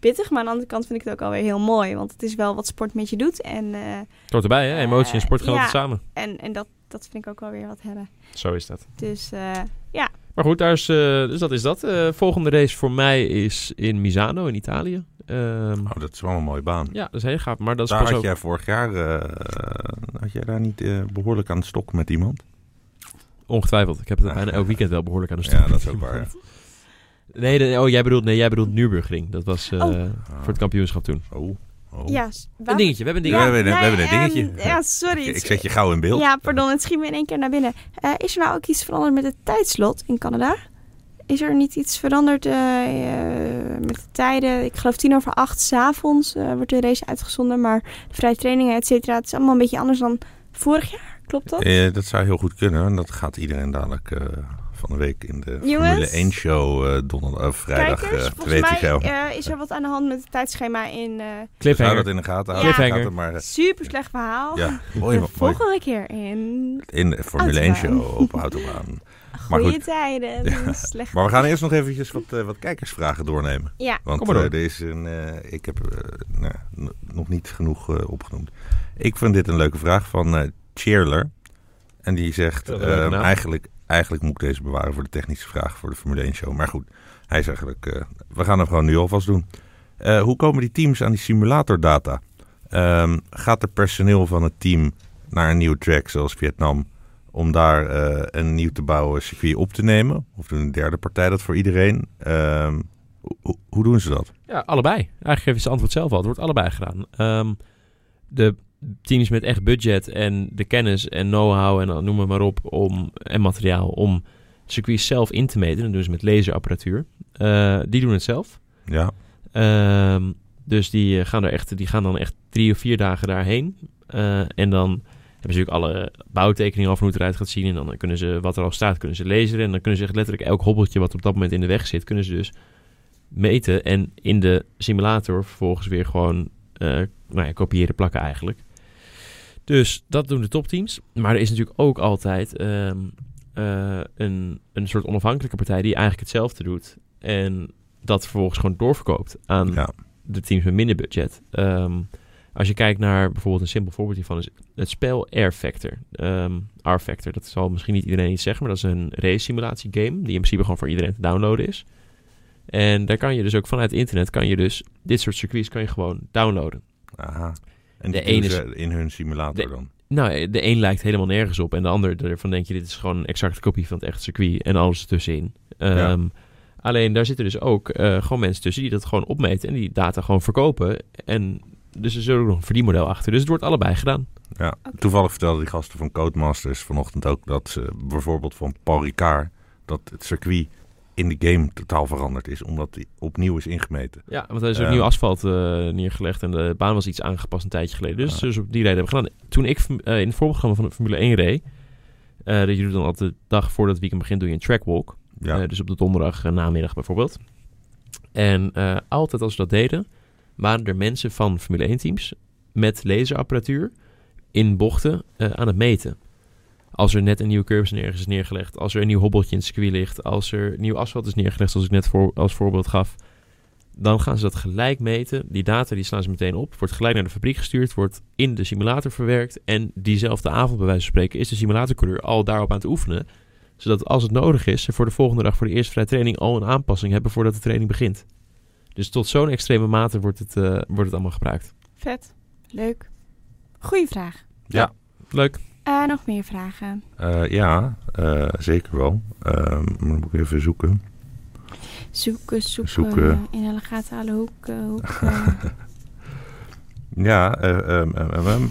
pittig, maar aan de andere kant vind ik het ook alweer heel mooi. Want het is wel wat sport met je doet. En, eh, Het hoort erbij, hè? Emotie en sport gaan ja. altijd samen. en, en dat, dat vind ik ook wel weer wat hebben. Zo is dat. Dus eh, Maar goed, daar is, eh, dus dat is dat. Eh, volgende race voor mij is in Misano in Italië. Ehm, Oh, dat is wel een mooie baan. ja, dat is heel gaaf. Maar dat is daar pas had ook... jij vorig jaar eh, had jij daar niet eh, behoorlijk aan de stok met iemand? Ongetwijfeld. Ik heb het Ja. bijna elk weekend wel behoorlijk aan de stok. Ja, dat is ook waar. ja. Nee, oh, jij bedoelt, nee, jij bedoelt Nürburgring. Dat was eh, Oh. voor het kampioenschap toen. Oh, oh. ja, Een dingetje, we hebben een Ja, dingetje. we hebben- we hebben een ehm, dingetje. ja, sorry. Ik, ik zet je gauw in beeld. Ja, pardon, het schiet me in één keer naar binnen. Eh, is er nou ook iets veranderd met het tijdslot in Canada? Is er niet iets veranderd eh, eh, met de tijden? Ik geloof tien over acht s'avonds uh, wordt de race uitgezonden. Maar de vrije trainingen, et cetera, het is allemaal een beetje anders dan Vorig jaar, klopt dat? Eh, dat zou heel goed kunnen. En dat gaat iedereen dadelijk eh, van de week in de Jongens. Formule 1 show eh donderdag, of vrijdag Kijkers, eh, volgens weet mij ik wel. eh, is er wat aan de hand met het tijdschema in... eh houden Cliffhanger. het in de gaten. Ja. houden gaten, Maar super slecht verhaal. ja, [LAUGHS] mooi, de mooi. volgende keer in In de Formule 1 Autobaan. show op Autobaan. [LAUGHS] Maar goede goed. tijden. Ja. Slecht. Maar we gaan eerst nog eventjes wat, wat kijkersvragen doornemen. Ja, Want Kom maar door. is een, eh, ik heb nou, nog niet genoeg eh, opgenoemd. Ik vind dit een leuke vraag van eh Cheerler. En die zegt, Dat is een leuke eh, naam. eigenlijk, eigenlijk moet ik deze bewaren voor de technische vraag voor de Formule 1 show. Maar goed, hij is eigenlijk, eh, we gaan hem gewoon nu alvast doen. Eh, hoe komen die teams aan die simulatordata? Ehm, gaat er personeel van het team naar een nieuwe track zoals Vietnam om daar eh, een nieuw te bouwen circuit op te nemen? Of doet een derde partij dat voor iedereen? Ehm, hoe- doen ze dat? Ja, allebei. Eigenlijk geef je het antwoord zelf al. Het wordt allebei gedaan. Ehm, de teams met echt budget en de kennis en know-how en dan noem het maar op om, en materiaal om circuits zelf in te meten. Dat doen ze met laserapparatuur. Eh, die doen het zelf. Ja, Ehm, dus die, eh, gaan er echt, die gaan dan echt drie of vier dagen daarheen. Eh, en dan hebben ze natuurlijk alle bouwtekeningen af hoe het eruit gaat zien. En dan kunnen ze, wat er al staat, kunnen ze lezen. En dan kunnen ze echt letterlijk elk hobbeltje wat op dat moment in de weg zit, kunnen ze dus meten. En in de simulator vervolgens weer gewoon nou ja, kopiëren, plakken eigenlijk. Dus dat doen de topteams. Maar er is natuurlijk ook altijd ehm, eh, een, een soort onafhankelijke partij die eigenlijk hetzelfde doet. En dat vervolgens gewoon doorverkoopt aan ja. de teams met minder budget. Ehm, als je kijkt naar bijvoorbeeld een simpel voorbeeld hiervan is het spel Air Factor. Ehm R Factor, dat zal misschien niet iedereen iets zeggen, maar dat is een race simulatie game die in principe gewoon voor iedereen te downloaden is. En daar kan je dus ook vanuit internet kan je dus dit soort circuits kan je gewoon downloaden. Aha. En De ene ze in hun simulator de- dan? Nou, de een lijkt helemaal nergens op en de ander daarvan denk je dit is gewoon een exacte kopie van het echte circuit en alles ertussenin. Ehm, Alleen daar zitten dus ook eh, gewoon mensen tussen die dat gewoon opmeten en die data gewoon verkopen. En dus er zit ook nog een verdienmodel achter. Dus het wordt allebei gedaan. Ja. Toevallig vertelden die gasten van Codemasters vanochtend ook dat ze bijvoorbeeld van Paul Ricard, dat het circuit in de game totaal veranderd is, omdat die opnieuw is ingemeten. Ja, want er is ook Ja. nieuw asfalt eh, neergelegd en de baan was iets aangepast een tijdje geleden. Dus, dus op die reden hebben we gedaan. Toen ik eh, in het voorprogramma van de Formule 1 reed, eh dat je doet dan altijd de dag voordat het weekend begint, doe je een trackwalk. Ja, Eh, dus op de donderdag eh, namiddag bijvoorbeeld. En eh, altijd als we dat deden, waren er mensen van Formule 1 teams met laserapparatuur in bochten eh, aan het meten. Als er net een nieuwe curve is nergens is neergelegd, als er een nieuw hobbeltje in het circuit ligt, als er nieuw asfalt is neergelegd, zoals ik net voor, als voorbeeld gaf, dan gaan ze dat gelijk meten. Die data die slaan ze meteen op, wordt gelijk naar de fabriek gestuurd, wordt in de simulator verwerkt en diezelfde avond bij wijze van spreken is de simulatorcoureur al daarop aan het oefenen zodat als het nodig is, ze voor de volgende dag voor de eerste vrije training al een aanpassing hebben voordat de training begint. Dus tot zo'n extreme mate wordt het, eh, wordt het allemaal gebruikt. vet. Leuk. Goeie vraag. ja. Leuk. Eh, nog meer vragen? Eh, ja eh, zeker wel. Ehm, maar dan moet ik even zoeken. Zoeken, zoeken. Zoeken. In alle gaten, alle hoeken. hoeken. [LAUGHS] Ja, ehm.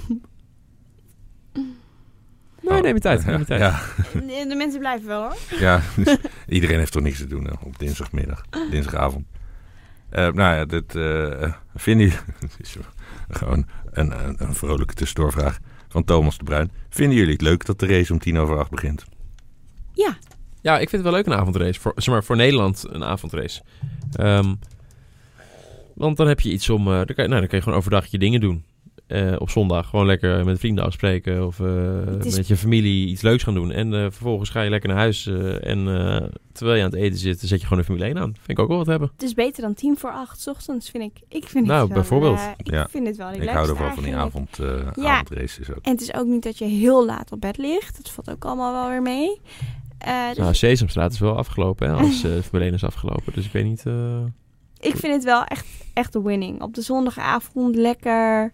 Nee, neem je tijd. Neem je [LAUGHS] tijd. Ja, de, mensen blijven wel hoor. ja dus iedereen heeft toch niks te doen hè, op dinsdagmiddag, dinsdagavond. Eh, nou ja, dit uh, vinden jullie... [LAUGHS] gewoon een, een, een vrolijke tussendoorvraag van Thomas de Bruin. Vinden jullie het leuk dat de race om tien over acht begint? Ja. Ja, ik vind het wel leuk een avondrace. Voor, zeg maar, voor Nederland een avondrace. Ehm, want dan heb je iets om... eh, dan, kan je, nou, dan kan je gewoon overdag je dingen doen. Eh, op zondag gewoon lekker met vrienden afspreken of eh, is- met je familie iets leuks gaan doen. En eh, vervolgens ga je lekker naar huis eh, en eh, terwijl je aan het eten zit, zet je gewoon de Formule 1 aan. Vind ik ook wel wat hebben. Het is beter dan tien voor acht 's ochtends, vind ik. Ik vind Nou, het wel, bijvoorbeeld. ik Ja. vind het wel ik hou ervan van die avond, eh Ja. avondraces ook. En het is ook niet dat je heel laat op bed ligt. Dat valt ook allemaal wel weer mee. Eh, dus Nou, Sesamstraat is wel afgelopen hè, als [LAUGHS] eh Formule 1 is afgelopen. Dus ik weet niet... eh, ik vind het wel echt, echt de winning. Op de zondagavond lekker.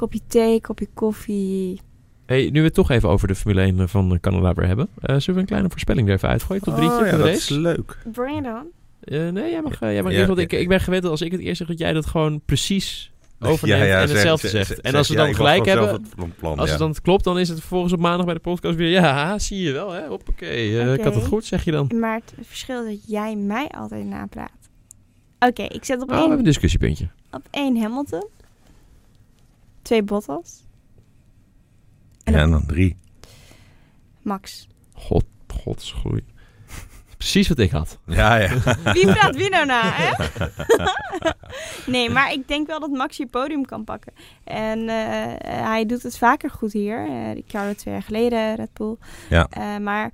Kopje thee, kopje koffie. Hey, nu we het toch even over de Formule 1 van Canada weer hebben. eh, zullen we een kleine voorspelling er even uitgooien? Tot drietje Oh, ja, voor de dat is leuk. Bring it on. Eh, nee, jij mag, eh, jij mag Ja, eerst, want ik, ja. ik ben gewend dat als ik het eerst zeg, dat jij dat gewoon precies overneemt Ja, ja, en hetzelfde zeg- zegt. zeg- en als we ja, dan gelijk hebben, zelf het plan, als ja. het dan klopt, dan is het vervolgens op maandag bij de podcast weer, ja, zie je wel, hè, hoppakee, eh, ik had het goed, zeg je dan. Maar het verschil is dat jij mij altijd napraat. Oké, ik zet op Oh, we hebben één, een discussiepuntje. op één Hamilton. Twee Bottas. En ja, en dan drie. Max. God, godsgroei. Precies wat ik had. Ja, ja. [LAUGHS] Wie praat wie nou na, hè? [LAUGHS] nee, maar ik denk wel dat Max je podium kan pakken. En eh, hij doet het vaker goed hier. Uh, Ricciardo twee jaar geleden, Red Bull. Ja. Uh, maar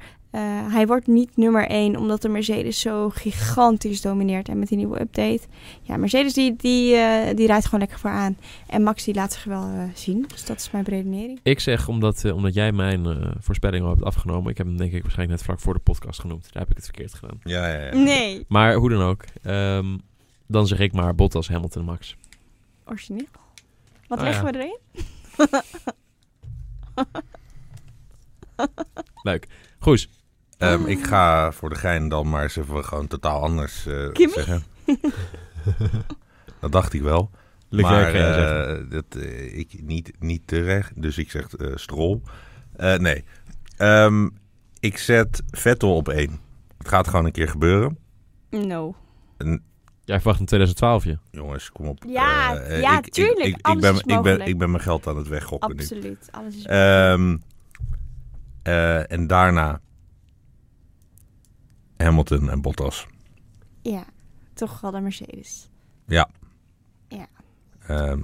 hij wordt niet nummer 1 omdat de Mercedes zo gigantisch domineert. En met die nieuwe update. Ja, Mercedes die, die, uh, die rijdt gewoon lekker vooraan. En Max die laat zich wel uh, zien. Dus dat is mijn redenering. Ik zeg, omdat, omdat jij mijn voorspelling al hebt afgenomen. Ik heb hem denk ik waarschijnlijk net vlak voor de podcast genoemd. Daar heb ik het verkeerd gedaan. Ja, ja, ja. Nee. Maar hoe dan ook. Um, dan zeg ik maar Bottas, Hamilton, Max. Origineel. Wat Oh, leggen ja. we erin? [LAUGHS] Leuk. Goed. Um, ik ga voor de gein dan maar eens even gewoon totaal anders uh, Kimmy? zeggen. [LAUGHS] dat dacht ik wel. Leclerc maar uh, dat, uh, ik niet, niet terecht, dus ik zeg Strol. nee, um, ik zet Vettel op één. Het gaat gewoon een keer gebeuren. No. En, Jij verwacht in 2012 je. jongens, kom op. Ja, Eh, ja, ik, tuurlijk. Ik, ik, ik, Alles ben, is ik, ben, ik ben mijn geld aan het weggokken nu. Absoluut. Alles is Ehm, eh, en daarna Hamilton en Bottas. Ja, toch wel de Mercedes. Ja. Ja. Ehm,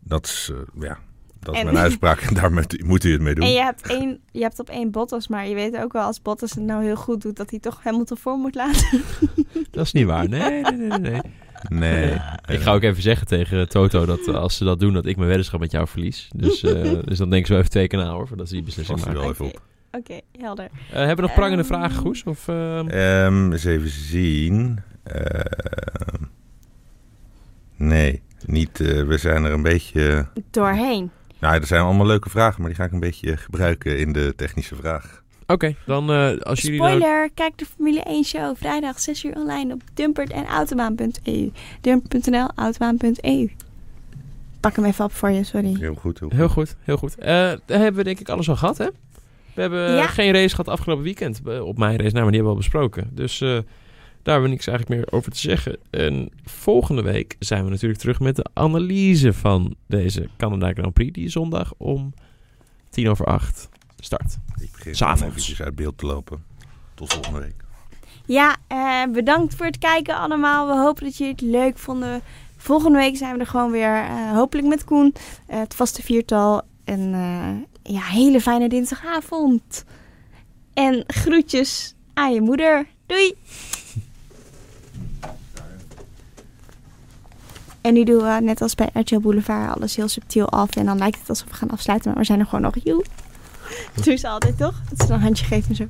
dat is, eh, ja, dat is En- mijn uitspraak en daar moet, moet u het mee doen. En je hebt, één, je hebt op één Bottas, maar je weet ook wel als Bottas het nou heel goed doet, dat hij toch Hamilton voor moet laten. [LAUGHS] Dat is niet waar. Nee, nee, nee, nee. nee. Nee. Ik ga ook even zeggen tegen Toto dat eh, als ze dat doen, dat ik mijn weddenschap met jou verlies. Dus, eh, [LAUGHS] dus dan denken ze wel even twee keer na hoor, voordat ze die beslissing maken. wel even op. Oké, helder. Eh, hebben we nog prangende Ehm, vragen, Goes? Of, ehm, Ehm, eens even zien. Ehm, nee, niet. eh, we zijn er een beetje. Doorheen. Nou, er zijn allemaal leuke vragen, maar die ga ik een beetje gebruiken in de technische vraag. Oké, dan eh, als jullie nou... Spoiler, kijk de Formule 1 show vrijdag 6 uur online op dumpert en autobaan.eu. Dumper.nl, autobaan.eu. Pak hem even op voor je, sorry. Heel goed. Heel goed. Heel goed, heel goed. Eh daar hebben we denk ik alles al gehad, hè? We hebben Ja. geen race gehad afgelopen weekend eh, op mijn race. Nou, maar die hebben we al besproken. Dus eh, daar hebben we niks eigenlijk meer over te zeggen. En volgende week zijn we natuurlijk terug met de analyse van deze Canada Grand Prix. Die zondag om tien over acht start. Ik begin S'avonds. uit beeld te lopen. Tot volgende week. Ja, eh, bedankt voor het kijken allemaal. We hopen dat jullie het leuk vonden. Volgende week zijn we er gewoon weer. eh, hopelijk met Koen. eh, het vaste viertal. En eh, ja, hele fijne dinsdagavond. En groetjes aan je moeder. Doei! En nu doen we net als bij RTL Boulevard alles heel subtiel af. En dan lijkt het alsof we gaan afsluiten, maar we zijn er gewoon nog. Joe. [LAUGHS] Doe ze altijd toch? Dat ze een handje geeft en zo.